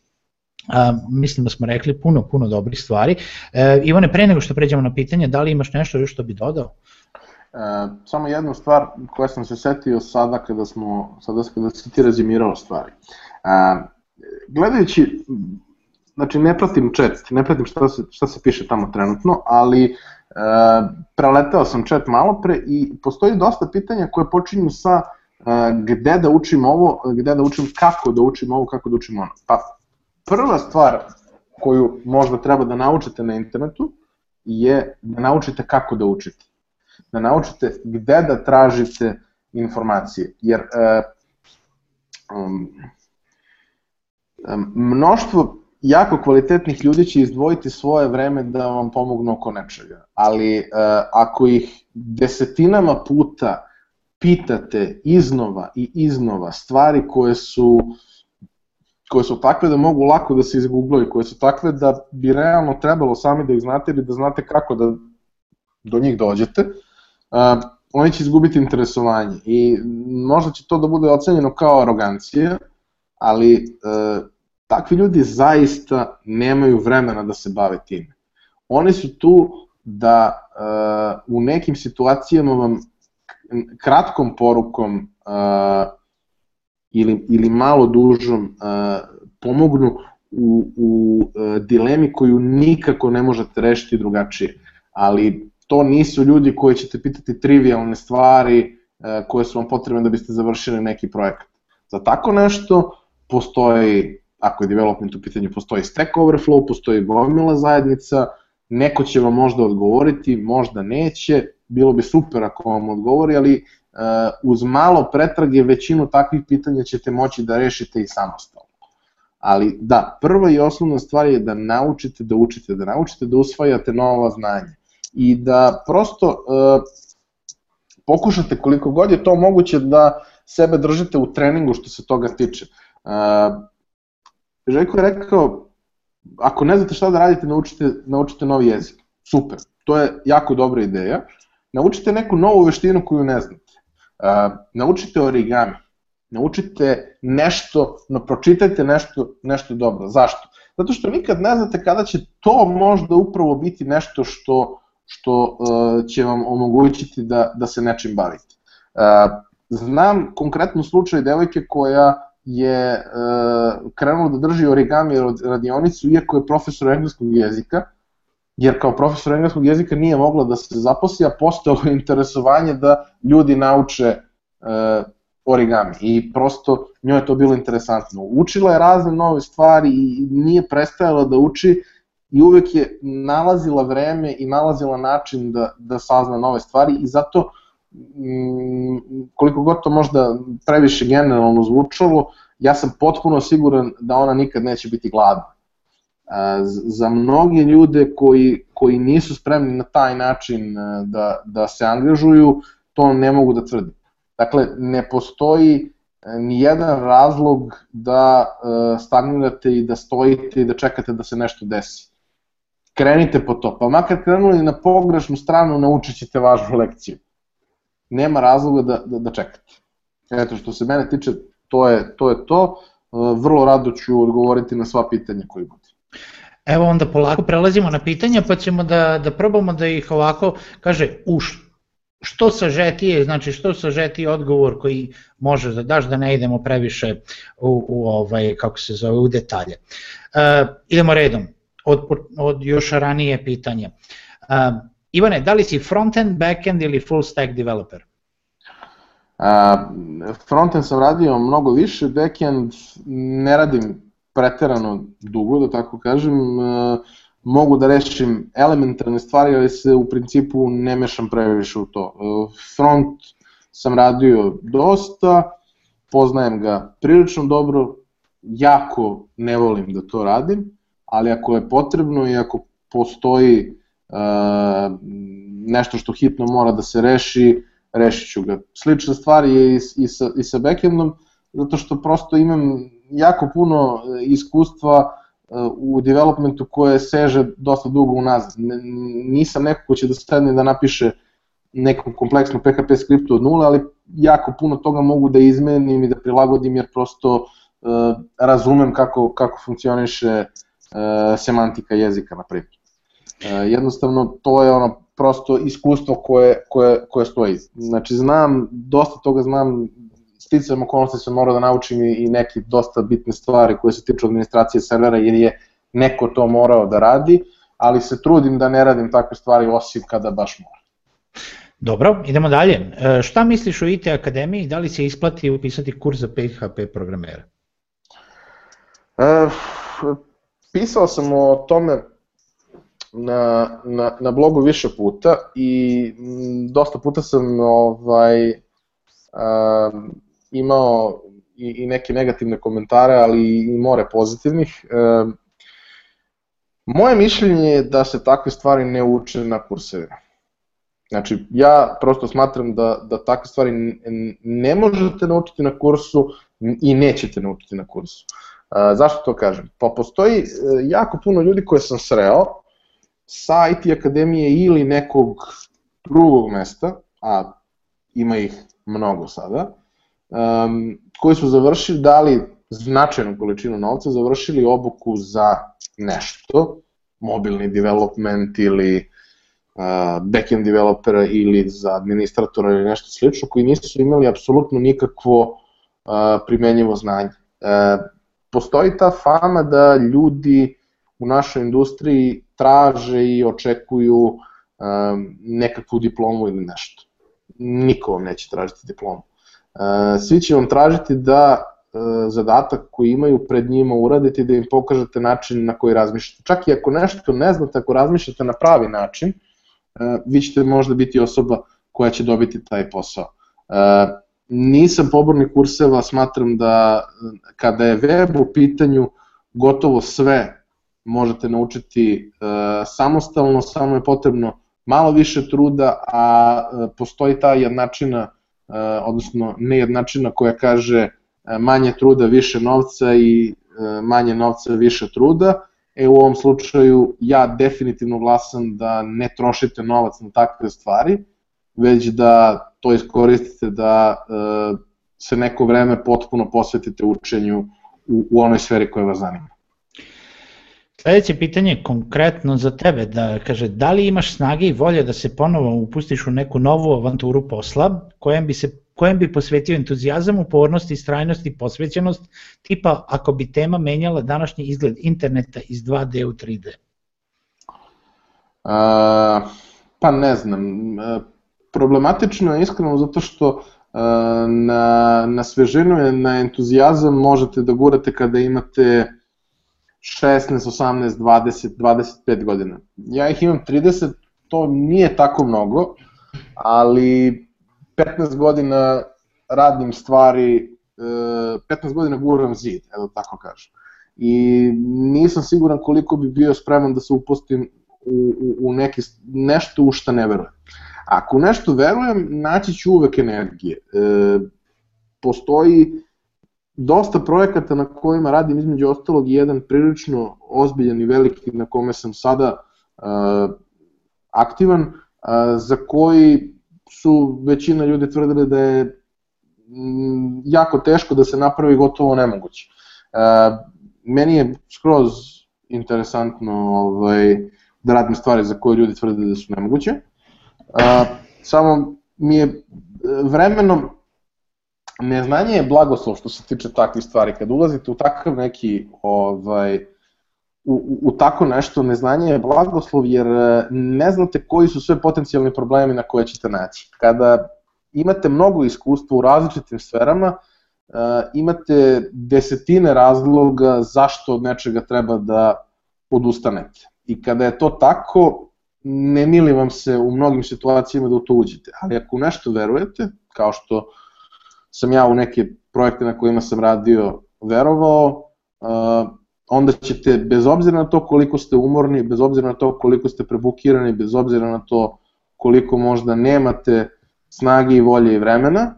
A, mislim da smo rekli puno, puno dobrih stvari. E, Ivane, pre nego što pređemo na pitanje, da li imaš nešto još što bi dodao? E, samo jednu stvar koja sam se setio sada kada smo, sada kada si ti rezimirao stvari. E, gledajući, znači ne pratim chat, ne pratim šta se, šta se piše tamo trenutno, ali e, preletao sam chat malo pre i postoji dosta pitanja koje počinju sa e, gde da učim ovo, gde da učim, kako da učim ovo, kako da učim ono. Pa prva stvar koju možda treba da naučite na internetu je da naučite kako da učite. Da naučite gde da tražite informacije. Jer e, um, mnoštvo jako kvalitetnih ljudi će izdvojiti svoje vreme da vam pomognu oko nečega. Ali e, ako ih desetinama puta pitate iznova i iznova stvari koje su koje su takve da mogu lako da se izgooglaju, koje su takve da bi realno trebalo sami da ih znate ili da znate kako da do njih dođete, uh, oni će izgubiti interesovanje i možda će to da bude ocenjeno kao arogancija, ali uh, takvi ljudi zaista nemaju vremena da se bave time. Oni su tu da uh, u nekim situacijama vam kratkom porukom uh, ili, ili malo dužom pomognu u, u uh, dilemi koju nikako ne možete rešiti drugačije. Ali to nisu ljudi koji ćete pitati trivialne stvari uh, koje su vam potrebne da biste završili neki projekat. Za tako nešto postoji, ako je development u pitanju, postoji Stack Overflow, postoji gomila zajednica, neko će vam možda odgovoriti, možda neće, bilo bi super ako vam odgovori, ali uz malo pretrage većinu takvih pitanja ćete moći da rešite i samostalno. Ali da, prva i osnovna stvar je da naučite da učite, da naučite da usvajate nova znanja i da prosto uh, pokušate koliko god je to moguće da sebe držite u treningu što se toga tiče. Uh, Željko je rekao, ako ne znate šta da radite, naučite, naučite novi jezik. Super, to je jako dobra ideja. Naučite neku novu veštinu koju ne znate naučite origami, naučite nešto, no pročitajte nešto, nešto dobro. Zašto? Zato što nikad ne znate kada će to možda upravo biti nešto što što uh, će vam omogućiti da, da se nečim bavite. Uh, znam konkretno slučaj devojke koja je uh, krenula da drži origami radionicu, iako je profesor engleskog jezika, jer kao profesor engleskog jezika nije mogla da se zaposli, a postojalo interesovanje da ljudi nauče uh, origami i prosto njoj je to bilo interesantno. Učila je razne nove stvari i nije prestajala da uči i uvek je nalazila vreme i nalazila način da, da sazna nove stvari i zato mm, koliko god to možda previše generalno zvučalo, ja sam potpuno siguran da ona nikad neće biti gladna. Za mnoge ljude koji, koji nisu spremni na taj način da, da se angažuju, to ne mogu da tvrdim. Dakle, ne postoji ni jedan razlog da stagnirate i da stojite i da čekate da se nešto desi krenite po to. Pa makar krenuli na pogrešnu stranu, naučit ćete važnu lekciju. Nema razloga da, da, da čekate. Eto, što se mene tiče, to je to. Je to. E, vrlo rado ću odgovoriti na sva pitanja koji bude. Evo onda polako prelazimo na pitanja, pa ćemo da, da probamo da ih ovako, kaže, u što sažetije, znači što sažetiji odgovor koji možeš da daš da ne idemo previše u, u ovaj, kako se zove, u detalje. E, idemo redom od, od još ranije pitanja. Uh, Ivane, da li si frontend, backend ili full stack developer? Uh, frontend sam radio mnogo više, backend ne radim preterano dugo, da tako kažem. Uh, mogu da rešim elementarne stvari, ali se u principu ne mešam previše u to. Uh, front sam radio dosta, poznajem ga prilično dobro, jako ne volim da to radim, ali ako je potrebno i ako postoji uh, nešto što hitno mora da se reši, rešit ću ga. Slična stvar je i, sa, i sa backendom, zato što prosto imam jako puno iskustva uh, u developmentu koje seže dosta dugo unazad. Nisam neko ko će da sedne da napiše neku kompleksnu PHP skriptu od nule, ali jako puno toga mogu da izmenim i da prilagodim jer prosto uh, razumem kako, kako funkcioniše e, semantika jezika, na primjer. E, jednostavno, to je ono prosto iskustvo koje, koje, koje stoji. Znači, znam, dosta toga znam, sticajem okolnosti sam morao da naučim i, i neke dosta bitne stvari koje se tiču administracije servera, jer je neko to morao da radi, ali se trudim da ne radim takve stvari osim kada baš mora. Dobro, idemo dalje. E, šta misliš o IT akademiji? Da li se isplati upisati kurs za PHP programera? E, pisao sam o tome na, na, na blogu više puta i m, dosta puta sam ovaj, a, imao i, i neke negativne komentare, ali i more pozitivnih. E, moje mišljenje je da se takve stvari ne uče na kursevima. Znači, ja prosto smatram da, da takve stvari ne možete naučiti na kursu i nećete naučiti na kursu. A, zašto to kažem? Pa postoji e, jako puno ljudi koje sam sreo sa IT akademije ili nekog drugog mesta, a ima ih mnogo sada, um, koji su završili, dali značajnu količinu novca, završili obuku za nešto, mobilni development ili uh, backend developera ili za administratora ili nešto slično, koji nisu imali apsolutno nikakvo uh, primenjivo znanje. Uh, postoji ta fama da ljudi u našoj industriji traže i očekuju um, nekakvu diplomu ili nešto. Niko vam neće tražiti diplomu. Uh, svi će vam tražiti da uh, zadatak koji imaju pred njima uradite da im pokažete način na koji razmišljate. Čak i ako nešto ne znate, ako razmišljate na pravi način, uh, vi ćete možda biti osoba koja će dobiti taj posao. Nisam pobornik kurseva, smatram da kada je web u pitanju, gotovo sve možete naučiti e, samostalno, samo je potrebno malo više truda, a e, postoji ta jednačina, e, odnosno nejednačina koja kaže e, manje truda, više novca i e, manje novca, više truda. E u ovom slučaju ja definitivno glasam da ne trošite novac na takve stvari, već da to iskoristite da se neko vreme potpuno posvetite učenju u, u onoj sferi koja vas zanima. Sledeće pitanje je konkretno za tebe, da kaže, da li imaš snage i volje da se ponovo upustiš u neku novu avanturu posla, kojem bi se kojem bi posvetio entuzijazam, upornost, istrajnost i posvećenost, tipa ako bi tema menjala današnji izgled interneta iz 2D u 3D? Uh, pa ne znam. Problematično je iskreno zato što uh, na, na svežinu na entuzijazam možete da gurate kada imate 16, 18, 20, 25 godina. Ja ih imam 30, to nije tako mnogo, ali 15 godina radim stvari, 15 godina guram zid, evo tako kažem. I nisam siguran koliko bi bio spreman da se upustim u, u, u neki, nešto u šta ne verujem. Ako nešto verujem, naći ću uvek energije. E, postoji dosta projekata na kojima radim između ostalog jedan prilično ozbiljan i veliki na kome sam sada uh, aktivan, uh, za koji su većina ljudi tvrdili da je jako teško da se napravi gotovo nemoguće. Uh, meni je skroz interesantno ovaj, da radim stvari za koje ljudi tvrde da su nemoguće. Uh, samo mi je vremenom neznanje je blagoslov što se tiče takvih stvari. Kad ulazite u takav neki, ovaj, u, u, tako nešto, neznanje je blagoslov jer e, ne znate koji su sve potencijalni problemi na koje ćete naći. Kada imate mnogo iskustva u različitim sferama, uh, imate desetine razloga zašto od nečega treba da odustanete. I kada je to tako, ne mili vam se u mnogim situacijama da u to uđete. Ali ako u nešto verujete, kao što sam ja u neke projekte na kojima sam radio verovao, onda ćete, bez obzira na to koliko ste umorni, bez obzira na to koliko ste prebukirani, bez obzira na to koliko možda nemate snage i volje i vremena,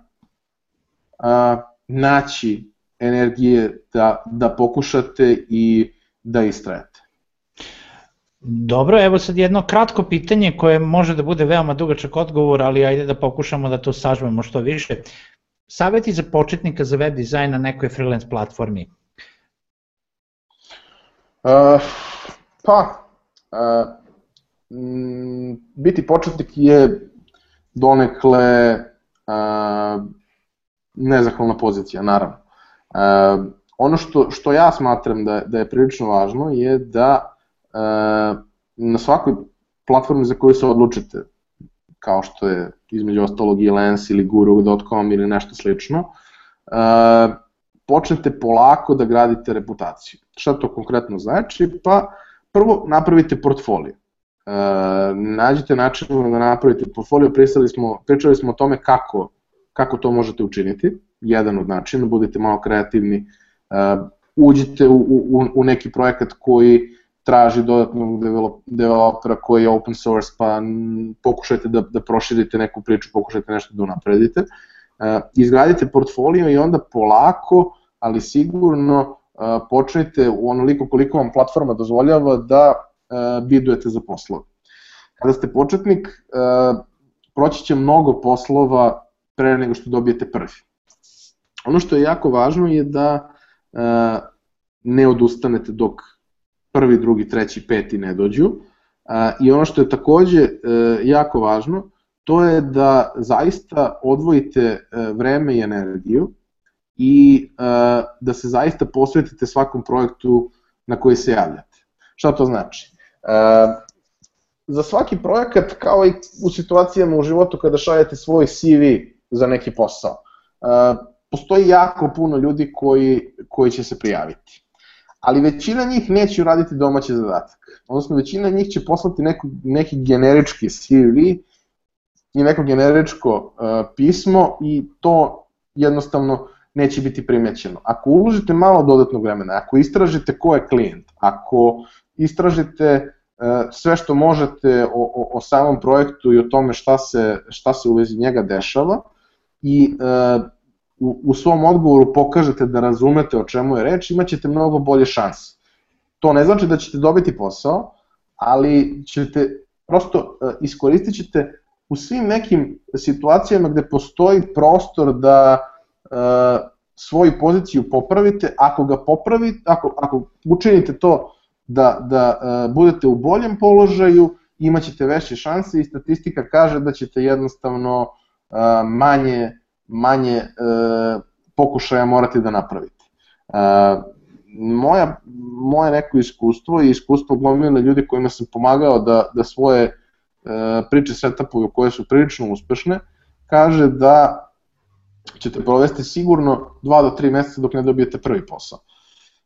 naći energije da, da pokušate i da istrajete. Dobro, evo sad jedno kratko pitanje koje može da bude veoma dugačak odgovor, ali ajde da pokušamo da to sažmemo što više. Saveti za početnika za web dizajn na nekoj freelance platformi? Uh, pa, uh, m, biti početnik je donekle uh, nezahvalna pozicija, naravno. Uh, ono što, što ja smatram da, da je prilično važno je da uh, na svakoj platformi za koju se odlučite, kao što je između ostalog i Lens ili Guru.com ili nešto slično, uh, počnete polako da gradite reputaciju. Šta to konkretno znači? Pa prvo napravite portfolio. Uh, nađite način da napravite portfolio, pričali smo, pričali smo o tome kako, kako to možete učiniti, jedan od načina, budete malo kreativni, uh, uđite u, u, u neki projekat koji traži dodatnog developera koji je open source, pa pokušajte da, da proširite neku priču, pokušajte nešto da unapredite. Uh, izgradite portfolio i onda polako, ali sigurno uh, počnite u onoliko koliko vam platforma dozvoljava da uh, bidujete za poslove. Kada ste početnik, uh, proći će mnogo poslova pre nego što dobijete prvi. Ono što je jako važno je da ne odustanete dok prvi, drugi, treći, peti ne dođu. I ono što je takođe e, jako važno, to je da zaista odvojite e, vreme i energiju i e, da se zaista posvetite svakom projektu na koji se javljate. Šta to znači? Za svaki projekat, kao i u situacijama u životu kada šaljete svoj CV za neki posao, postoji jako puno ljudi koji, koji će se prijaviti ali većina njih neće uraditi domaći zadatak. Odnosno, većina njih će poslati neku, neki generički CV i neko generičko uh, pismo i to jednostavno neće biti primećeno. Ako uložite malo dodatnog vremena, ako istražite ko je klijent, ako istražite uh, sve što možete o, o, o samom projektu i o tome šta se, šta se u vezi njega dešava i uh, u, u svom odgovoru pokažete da razumete o čemu je reč, imaćete mnogo bolje šanse. To ne znači da ćete dobiti posao, ali ćete prosto uh, iskoristit ćete u svim nekim situacijama gde postoji prostor da uh, svoju poziciju popravite, ako ga popravite, ako, ako učinite to da, da uh, budete u boljem položaju, imaćete veće šanse i statistika kaže da ćete jednostavno uh, manje, manje uh, pokušaja morati da napravite. Uh, moja, moje neko iskustvo i iskustvo glomile ljudi kojima sam pomagao da, da svoje uh, priče setupuju koje su prilično uspešne, kaže da ćete provesti sigurno 2 do 3 meseca dok ne dobijete prvi posao.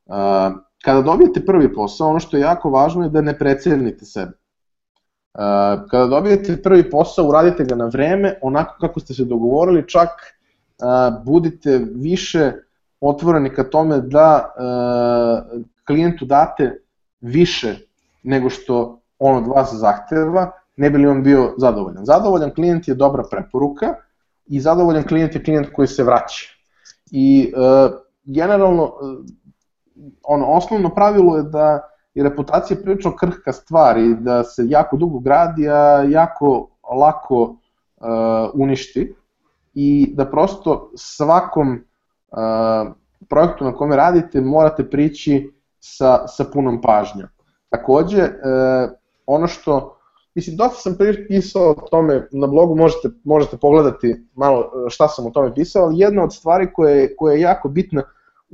Uh, kada dobijete prvi posao, ono što je jako važno je da ne precijenite sebe. Uh, kada dobijete prvi posao, uradite ga na vreme, onako kako ste se dogovorili, čak uh, budite više otvoreni ka tome da uh, klijentu date više nego što on od vas zahteva, ne bi li on bio zadovoljan. Zadovoljan klijent je dobra preporuka i zadovoljan klijent je klijent koji se vraća. I generalno, ono, osnovno pravilo je da je reputacija prilično krhka stvar i da se jako dugo gradi, a jako lako uh, uništi i da prosto svakom uh, projektu na kome radite morate prići sa, sa punom pažnjom. Takođe, uh, ono što, mislim, dosta sam pisao o tome na blogu, možete, možete pogledati malo šta sam o tome pisao, ali jedna od stvari koje, koja je jako bitna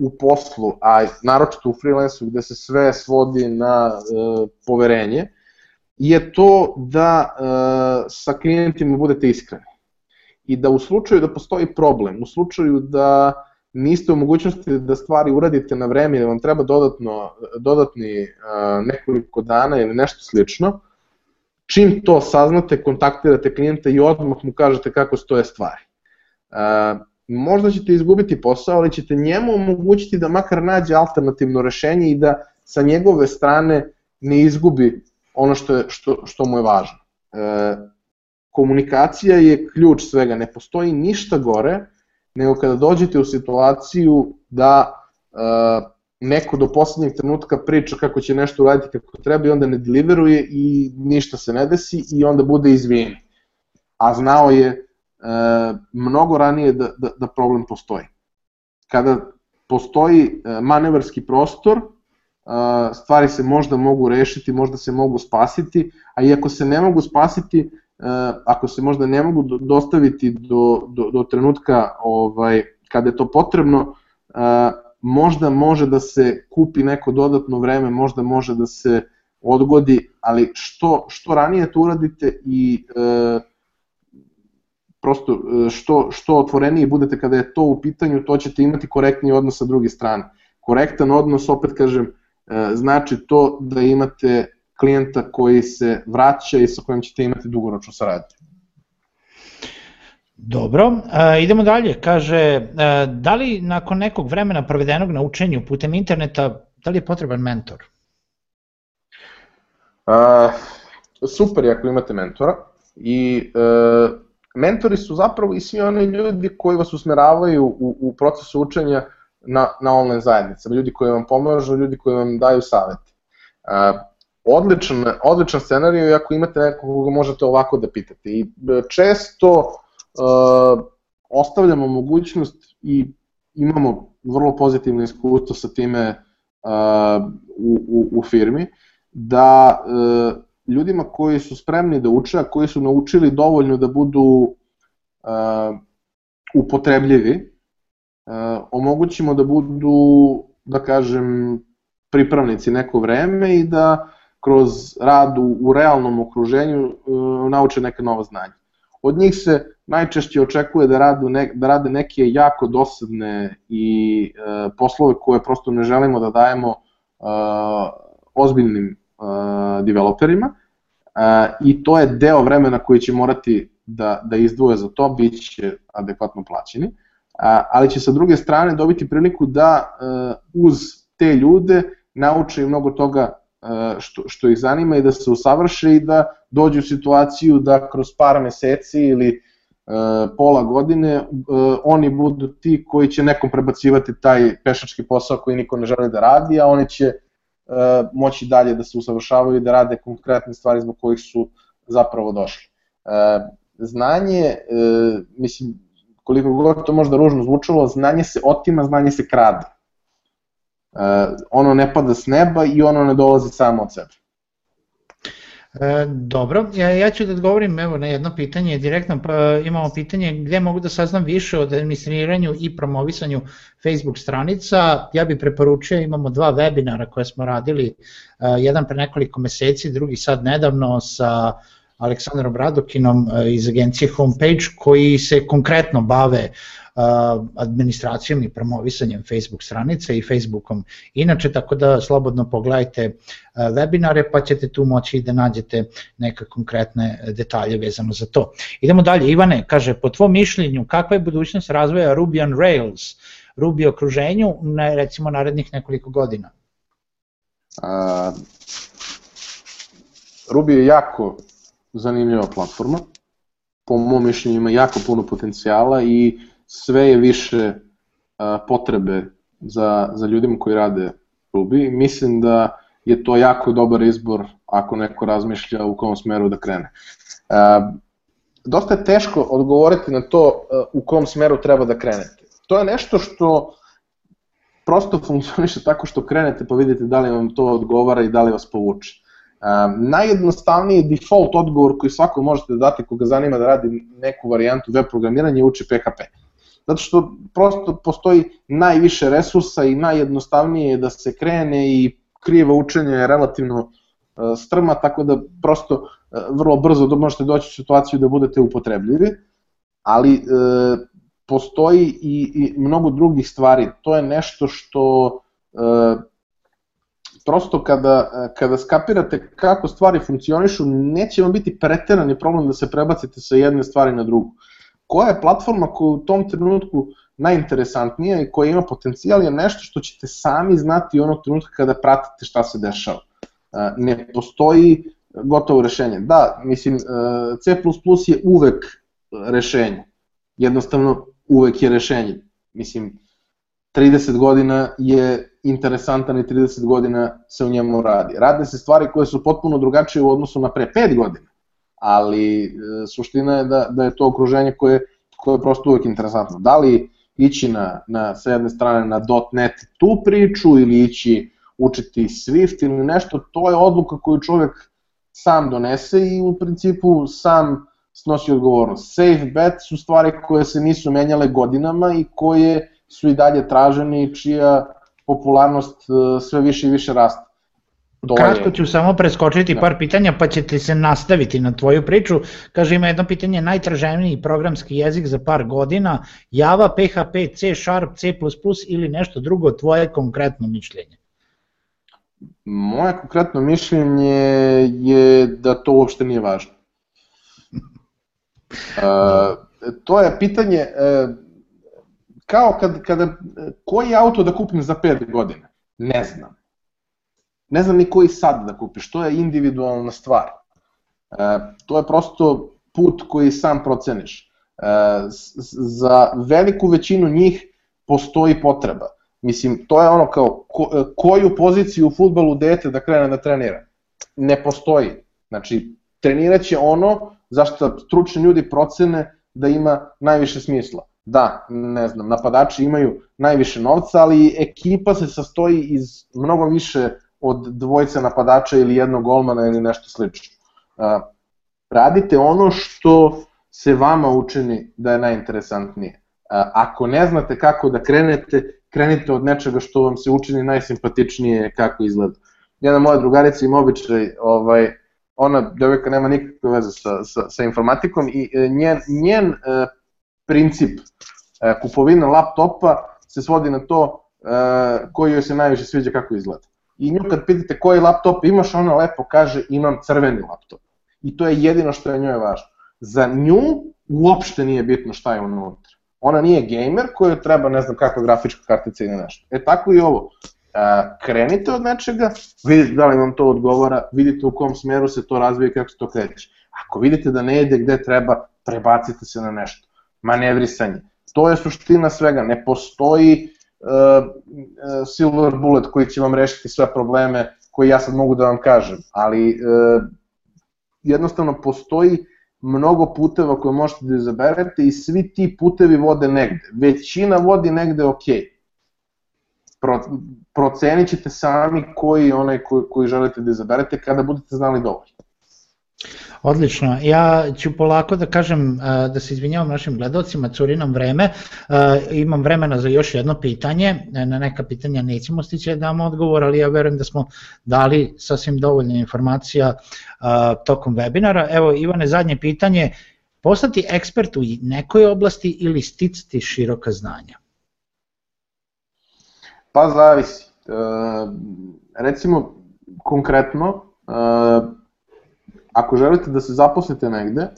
u poslu, a naročito u freelancu gde se sve svodi na e, poverenje, je to da e, sa klijentima budete iskreni. I da u slučaju da postoji problem, u slučaju da niste u mogućnosti da stvari uradite na vreme i da vam treba dodatno, dodatni e, nekoliko dana ili nešto slično, čim to saznate, kontaktirate klijenta i odmah mu kažete kako stoje stvari. E, možda ćete izgubiti posao, ali ćete njemu omogućiti da makar nađe alternativno rešenje i da sa njegove strane ne izgubi ono što, je, što, što mu je važno. E, komunikacija je ključ svega, ne postoji ništa gore nego kada dođete u situaciju da e, neko do poslednjeg trenutka priča kako će nešto uraditi kako treba i onda ne deliveruje i ništa se ne desi i onda bude izvijeni. A znao je mnogo ranije da, da, da problem postoji. Kada postoji e, manevarski prostor, e, stvari se možda mogu rešiti, možda se mogu spasiti, a i ako se ne mogu spasiti, e, ako se možda ne mogu dostaviti do, do, do trenutka ovaj, kada je to potrebno, možda može da se kupi neko dodatno vreme, možda može da se odgodi, ali što, što ranije to uradite i e, prosto e, što, što otvoreniji budete kada je to u pitanju, to ćete imati korektniji odnos sa druge strane. Korektan odnos, opet kažem, e, znači to da imate klijenta koji se vraća i sa kojim ćete imati dugoročnu saradnju. Dobro, e, idemo dalje. Kaže, e, da li nakon nekog vremena provedenog na učenju putem interneta, da li je potreban mentor? Uh, super je ako imate mentora i uh, mentori su zapravo i svi oni ljudi koji vas usmeravaju u, u procesu učenja na, na online zajednicama, ljudi koji vam pomažu, ljudi koji vam daju savete. Uh, odličan, odličan scenarij je ako imate nekog koga možete ovako da pitate. I e, često uh, ostavljamo mogućnost i imamo vrlo pozitivno iskustvo sa time uh, u, u, u firmi, da uh, ljudima koji su spremni da uče, a koji su naučili dovoljno da budu uh, upotrebljivi, uh, omogućimo da budu, da kažem, pripravnici neko vreme i da kroz rad u, u realnom okruženju uh, nauče neke nova znanja. Od njih se najčešće očekuje da, radu ne, da rade neke jako dosadne i uh, poslove koje prosto ne želimo da dajemo uh, ozbiljnim uh, developerima i to je deo vremena koji će morati da, da izdvoje za to, bit će adekvatno plaćeni, ali će sa druge strane dobiti priliku da uz te ljude nauče mnogo toga što, što ih zanima i da se usavrše i da dođu u situaciju da kroz par meseci ili pola godine oni budu ti koji će nekom prebacivati taj pešački posao koji niko ne želi da radi, a oni će E, moći dalje da se usavršavaju i da rade konkretne stvari zbog kojih su zapravo došli. E, znanje, e, mislim, koliko god to možda ružno zvučalo, znanje se otima, znanje se krade. ono ne pada s neba i ono ne dolazi samo od sebe. E, dobro, ja, ja ću da odgovorim evo, na jedno pitanje direktno, pa imamo pitanje gde mogu da saznam više o administriranju i promovisanju Facebook stranica. Ja bih preporučio, imamo dva webinara koje smo radili, e, jedan pre nekoliko meseci, drugi sad nedavno sa Aleksandrom Radokinom e, iz agencije Homepage koji se konkretno bave administracijom i promovisanjem Facebook stranice i Facebookom. Inače, tako da slobodno pogledajte webinare pa ćete tu moći da nađete neke konkretne detalje vezano za to. Idemo dalje, Ivane, kaže, po tvom mišljenju, kakva je budućnost razvoja Ruby on Rails, Ruby okruženju, na, recimo narednih nekoliko godina? A, Ruby je jako zanimljiva platforma, po mom mišljenju ima jako puno potencijala i sve je više a, potrebe za, za ljudima koji rade Ruby. Mislim da je to jako dobar izbor ako neko razmišlja u kom smeru da krene. A, dosta je teško odgovoriti na to a, u kom smeru treba da krenete. To je nešto što prosto funkcioniše tako što krenete pa vidite da li vam to odgovara i da li vas povuče. Najjednostavniji default odgovor koji svako možete da date koga zanima da radi neku varijantu web programiranja je uči PHP. Zato što prosto postoji najviše resursa i najjednostavnije je da se krene i krivo učenje je relativno uh, strma, tako da prosto uh, vrlo brzo možete doći u situaciju da budete upotrebljivi, ali uh, postoji i, i mnogo drugih stvari. To je nešto što prosto kada, kada skapirate kako stvari funkcionišu, neće vam biti preterani problem da se prebacite sa jedne stvari na drugu. Koja je platforma koja u tom trenutku najinteresantnija i koja ima potencijal je nešto što ćete sami znati onog trenutka kada pratite šta se dešava. E, ne postoji gotovo rešenje. Da, mislim, e, C++ je uvek rešenje. Jednostavno, uvek je rešenje. Mislim, 30 godina je interesantan i 30 godina se u njemu radi. Rade se stvari koje su potpuno drugačije u odnosu na pre 5 godina, ali e, suština je da, da je to okruženje koje, koje je prosto uvek interesantno. Da li ići na, na, sa jedne strane na .NET tu priču ili ići učiti Swift ili nešto, to je odluka koju čovek sam donese i u principu sam snosi odgovornost. Safe bet su stvari koje se nisu menjale godinama i koje su i dalje traženi i čija popularnost e, sve više i više raste. To Kratko ću samo preskočiti da. par pitanja pa ćete se nastaviti na tvoju priču. Kaže ima jedno pitanje, najtraženiji programski jezik za par godina, Java, PHP, C Sharp, C++ ili nešto drugo, tvoje konkretno mišljenje? Moje konkretno mišljenje je da to uopšte nije važno. Uh, to je pitanje, uh, kao kad, kada, koji auto da kupim za 5 godina? Ne znam. Ne znam ni koji sad da kupiš, to je individualna stvar. E, to je prosto put koji sam proceniš. E, za veliku većinu njih postoji potreba. Mislim, to je ono kao ko, koju poziciju u futbolu dete da krene da trenira. Ne postoji. Znači, trenirat će ono zašto stručni ljudi procene da ima najviše smisla da, ne znam, napadači imaju najviše novca, ali ekipa se sastoji iz mnogo više od dvojce napadača ili jednog golmana ili nešto slično. Radite ono što se vama učini da je najinteresantnije. Ako ne znate kako da krenete, krenite od nečega što vam se učini najsimpatičnije kako izgleda. Jedna moja drugarica ima običaj, ovaj, ona devojka nema nikakve veze sa, sa, sa informatikom i e, njen, njen e, princip e, kupovine laptopa se svodi na to koji joj se najviše sviđa kako izgleda. I nju kad pitate koji laptop imaš, ona lepo kaže imam crveni laptop. I to je jedino što je njoj važno. Za nju uopšte nije bitno šta je unutra. Ona nije gamer koju treba ne znam kakva grafička kartica ili nešto. E tako i ovo. Krenite od nečega, vidite da li vam to odgovara, vidite u kom smeru se to razvije i kako se to kreće. Ako vidite da ne ide gde treba, prebacite se na nešto manevrisanje. To je suština svega, ne postoji silver bullet koji će vam rešiti sve probleme koje ja sad mogu da vam kažem, ali uh, jednostavno postoji mnogo puteva koje možete da izaberete i svi ti putevi vode negde. Većina vodi negde ok. Pro, procenit ćete sami koji onaj koji, koji želite da izaberete kada budete znali dovoljno. Odlično. Ja ću polako da kažem da se izvinjavam našim gledalcima, curi nam vreme. Imam vremena za još jedno pitanje. Na neka pitanja nećemo stići da damo odgovor, ali ja verujem da smo dali sasvim dovoljno informacija tokom webinara. Evo Ivane, zadnje pitanje. Postati ekspert u nekoj oblasti ili sticati široka znanja? Pa zavisi. E, recimo, konkretno, e, ako želite da se zaposlite negde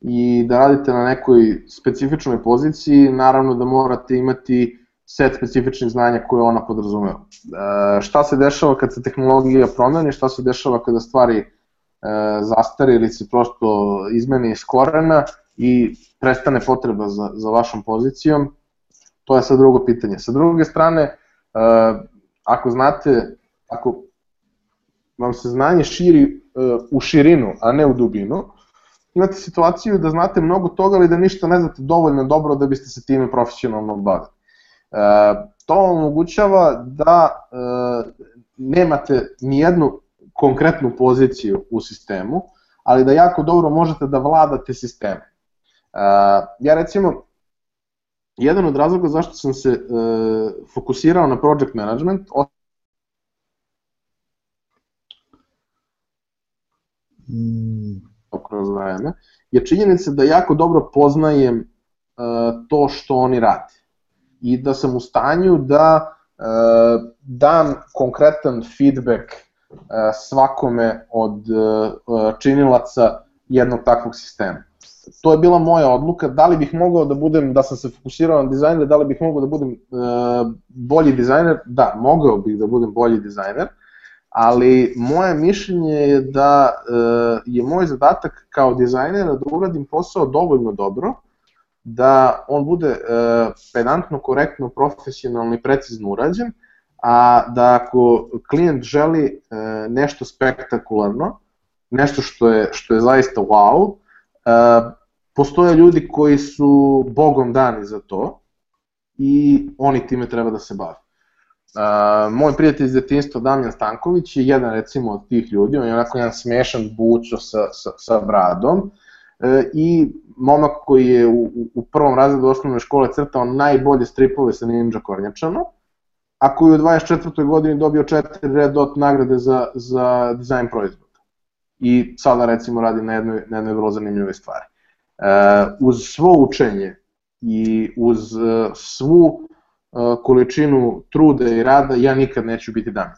i da radite na nekoj specifičnoj poziciji, naravno da morate imati set specifičnih znanja koje ona podrazumeva. E, šta se dešava kad se tehnologija promeni, šta se dešava kada stvari e, ili se prosto izmeni iz korena i prestane potreba za, za vašom pozicijom, to je sad drugo pitanje. Sa druge strane, e, ako znate, ako vam se znanje širi u širinu, a ne u dubinu, imate situaciju da znate mnogo toga, ali da ništa ne znate dovoljno dobro da biste se time profesionalno bavili. E, to vam omogućava da e, nemate ni jednu konkretnu poziciju u sistemu, ali da jako dobro možete da vladate sistemom. E, ja recimo, jedan od razloga zašto sam se e, fokusirao na project management, kroz vreme, je činjenica da jako dobro poznajem uh, to što oni rade. I da sam u stanju da uh, dam konkretan feedback uh, svakome od uh, činilaca jednog takvog sistema. To je bila moja odluka, da li bih mogao da budem, da sam se fokusirao na dizajner, da li bih mogao da budem uh, bolji dizajner, da, mogao bih da budem bolji dizajner, ali moje mišljenje je da e, je moj zadatak kao dizajnera da uradim posao dovoljno dobro, da on bude e, pedantno, korektno, profesionalno i precizno urađen, a da ako klijent želi e, nešto spektakularno, nešto što je, što je zaista wow, postoje ljudi koji su bogom dani za to i oni time treba da se bave. Uh, moj prijatelj iz detinstva Damjan Stanković je jedan recimo od tih ljudi, on je onako jedan smešan bučo sa, sa, sa bradom uh, i momak koji je u, u prvom razredu osnovne škole crtao najbolje stripove sa Ninja Kornjačano, a koji u 24. godini dobio četiri Red Dot nagrade za, za dizajn proizvoda. I sada recimo radi na jednoj, na jednoj vrlo zanimljivoj stvari. Uh, uz svo učenje i uz uh, svu količinu truda i rada, ja nikad neću biti Damjan.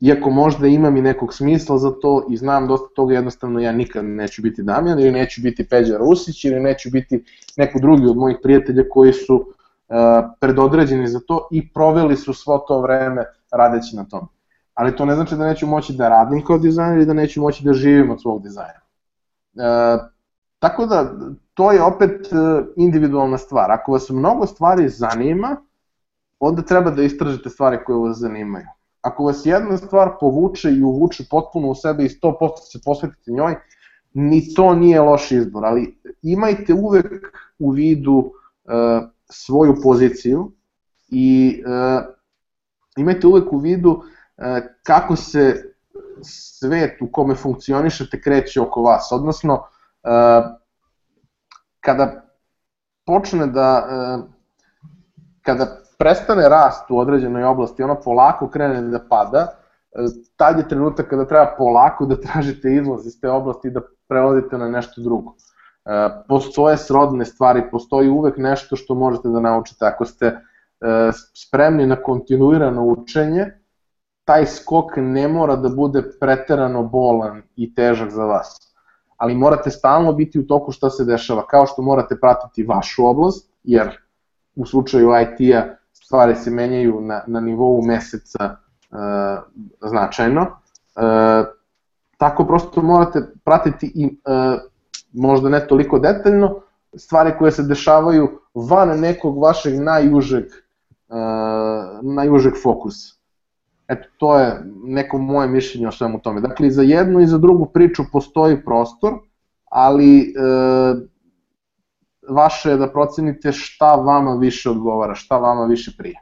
Iako možda imam i nekog smisla za to i znam dosta toga, jednostavno ja nikad neću biti Damjan ili neću biti Peđa Rusić ili neću biti neko drugi od mojih prijatelja koji su uh, predodređeni za to i proveli su svo to vreme radeći na tom. Ali to ne znači da neću moći da radim kao dizajner ili da neću moći da živim od svog dizajna. Uh, tako da, to je opet uh, individualna stvar. Ako vas mnogo stvari zanima, onda treba da istražite stvari koje vas zanimaju. Ako vas jedna stvar povuče i uvuče potpuno u sebe i 100% se posvetite njoj, ni to nije loš izbor, ali imajte uvek u vidu uh, svoju poziciju i uh, imajte uvek u vidu uh, kako se svet u kome funkcionišete kreće oko vas, odnosno uh, kada počne da uh, kada prestane rast u određenoj oblasti, ona polako krene da pada, e, tad je trenutak kada treba polako da tražite izlaz iz te oblasti i da prevodite na nešto drugo. E, postoje srodne stvari, postoji uvek nešto što možete da naučite. Ako ste e, spremni na kontinuirano učenje, taj skok ne mora da bude preterano bolan i težak za vas. Ali morate stalno biti u toku šta se dešava, kao što morate pratiti vašu oblast, jer u slučaju IT-a stvari se menjaju na, na nivou meseca e, značajno. E, tako prosto morate pratiti i e, možda ne toliko detaljno stvari koje se dešavaju van nekog vašeg najužeg, e, najužeg fokusa. Eto, to je neko moje mišljenje o svemu tome. Dakle, i za jednu i za drugu priču postoji prostor, ali e, vaše je da procenite šta vama više odgovara, šta vama više prije.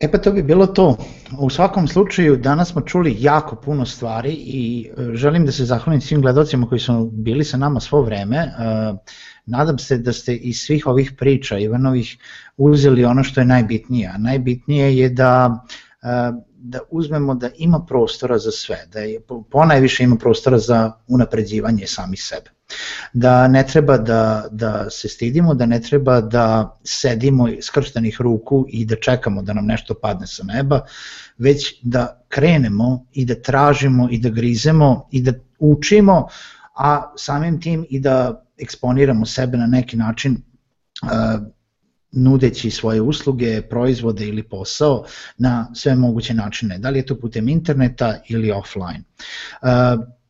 E pa to bi bilo to. U svakom slučaju danas smo čuli jako puno stvari i e, želim da se zahvalim svim gledocima koji su bili sa nama svo vreme. E, nadam se da ste iz svih ovih priča Ivanovih uzeli ono što je najbitnije. Najbitnije je da e, da uzmemo da ima prostora za sve, da je ponajviše ima prostora za unapređivanje sami sebe. Da ne treba da, da se stidimo, da ne treba da sedimo skrštenih ruku i da čekamo da nam nešto padne sa neba, već da krenemo i da tražimo i da grizemo i da učimo, a samim tim i da eksponiramo sebe na neki način nudeći svoje usluge, proizvode ili posao na sve moguće načine, da li je to putem interneta ili offline.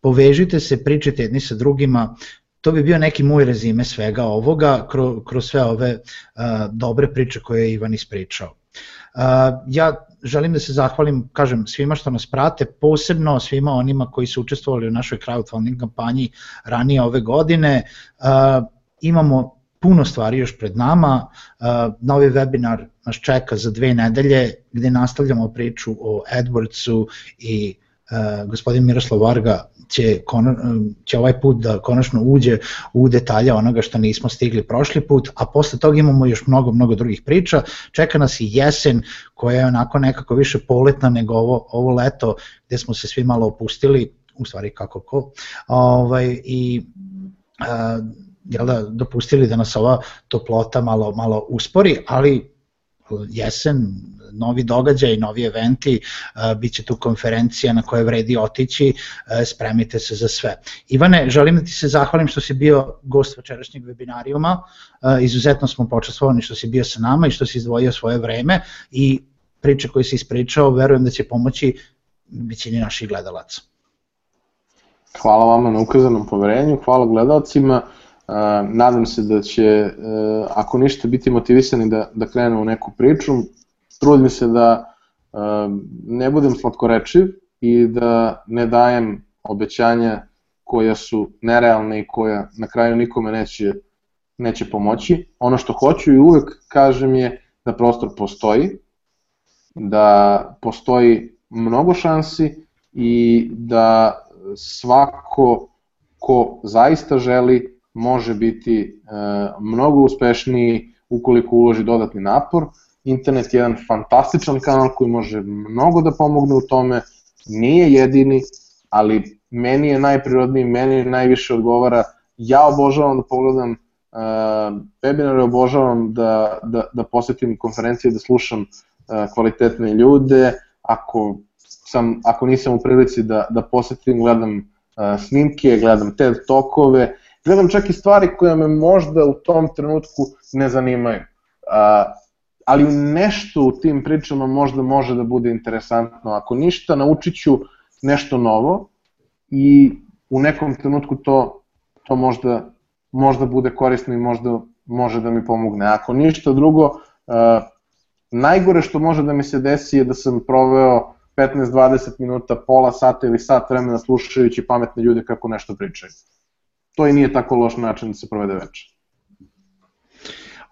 Povežite se, pričajte jedni sa drugima, to bi bio neki moj rezime svega ovoga kroz, kroz sve ove dobre priče koje je Ivan ispričao. Ja želim da se zahvalim, kažem, svima što nas prate, posebno svima onima koji su učestvovali u našoj crowdfunding kampanji ranije ove godine. Imamo puno stvari još pred nama. Novi webinar nas čeka za dve nedelje gde nastavljamo priču o AdWordsu i gospodin Miroslav Varga će, će ovaj put da konačno uđe u detalje onoga što nismo stigli prošli put, a posle toga imamo još mnogo, mnogo drugih priča. Čeka nas i jesen koja je onako nekako više poletna nego ovo, ovo leto gde smo se svi malo opustili, u stvari kako ko, ovaj, i jel da, dopustili da nas ova toplota malo, malo uspori, ali jesen, novi događaj, novi eventi, bit će tu konferencija na koje vredi otići, spremite se za sve. Ivane, želim da ti se zahvalim što si bio gost večerašnjeg webinarijuma, izuzetno smo počastvovani što si bio sa nama i što si izdvojio svoje vreme i priče koje si ispričao, verujem da će pomoći većini naših gledalaca. Hvala vama na ukazanom poverenju, hvala gledalcima nadam se da će, e, ako ništa, biti motivisani da, da krenu u neku priču. Trudim se da ne budem slatkorečiv i da ne dajem obećanja koja su nerealne i koja na kraju nikome neće, neće pomoći. Ono što hoću i uvek kažem je da prostor postoji, da postoji mnogo šansi i da svako ko zaista želi može biti e, mnogo uspešniji ukoliko uloži dodatni napor. Internet je jedan fantastičan kanal koji može mnogo da pomogne u tome, nije jedini, ali meni je najprirodniji, meni najviše odgovara. Ja obožavam da pogledam uh, webinare, obožavam da, da, da posetim konferencije, da slušam uh, kvalitetne ljude. Ako, sam, ako nisam u prilici da, da posetim, gledam uh, snimke, gledam TED tokove, gledam čak i stvari koje me možda u tom trenutku ne zanimaju. A, ali nešto u tim pričama možda može da bude interesantno. Ako ništa, naučit ću nešto novo i u nekom trenutku to, to možda, možda bude korisno i možda može da mi pomogne. Ako ništa drugo, a, najgore što može da mi se desi je da sam proveo 15-20 minuta, pola sata ili sat vremena slušajući pametne ljude kako nešto pričaju to i nije tako loš način da se provede večer.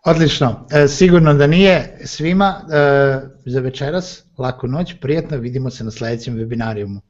Odlično, e, sigurno da nije svima e, za večeras, laku noć, prijetno, vidimo se na sledećem webinarijumu.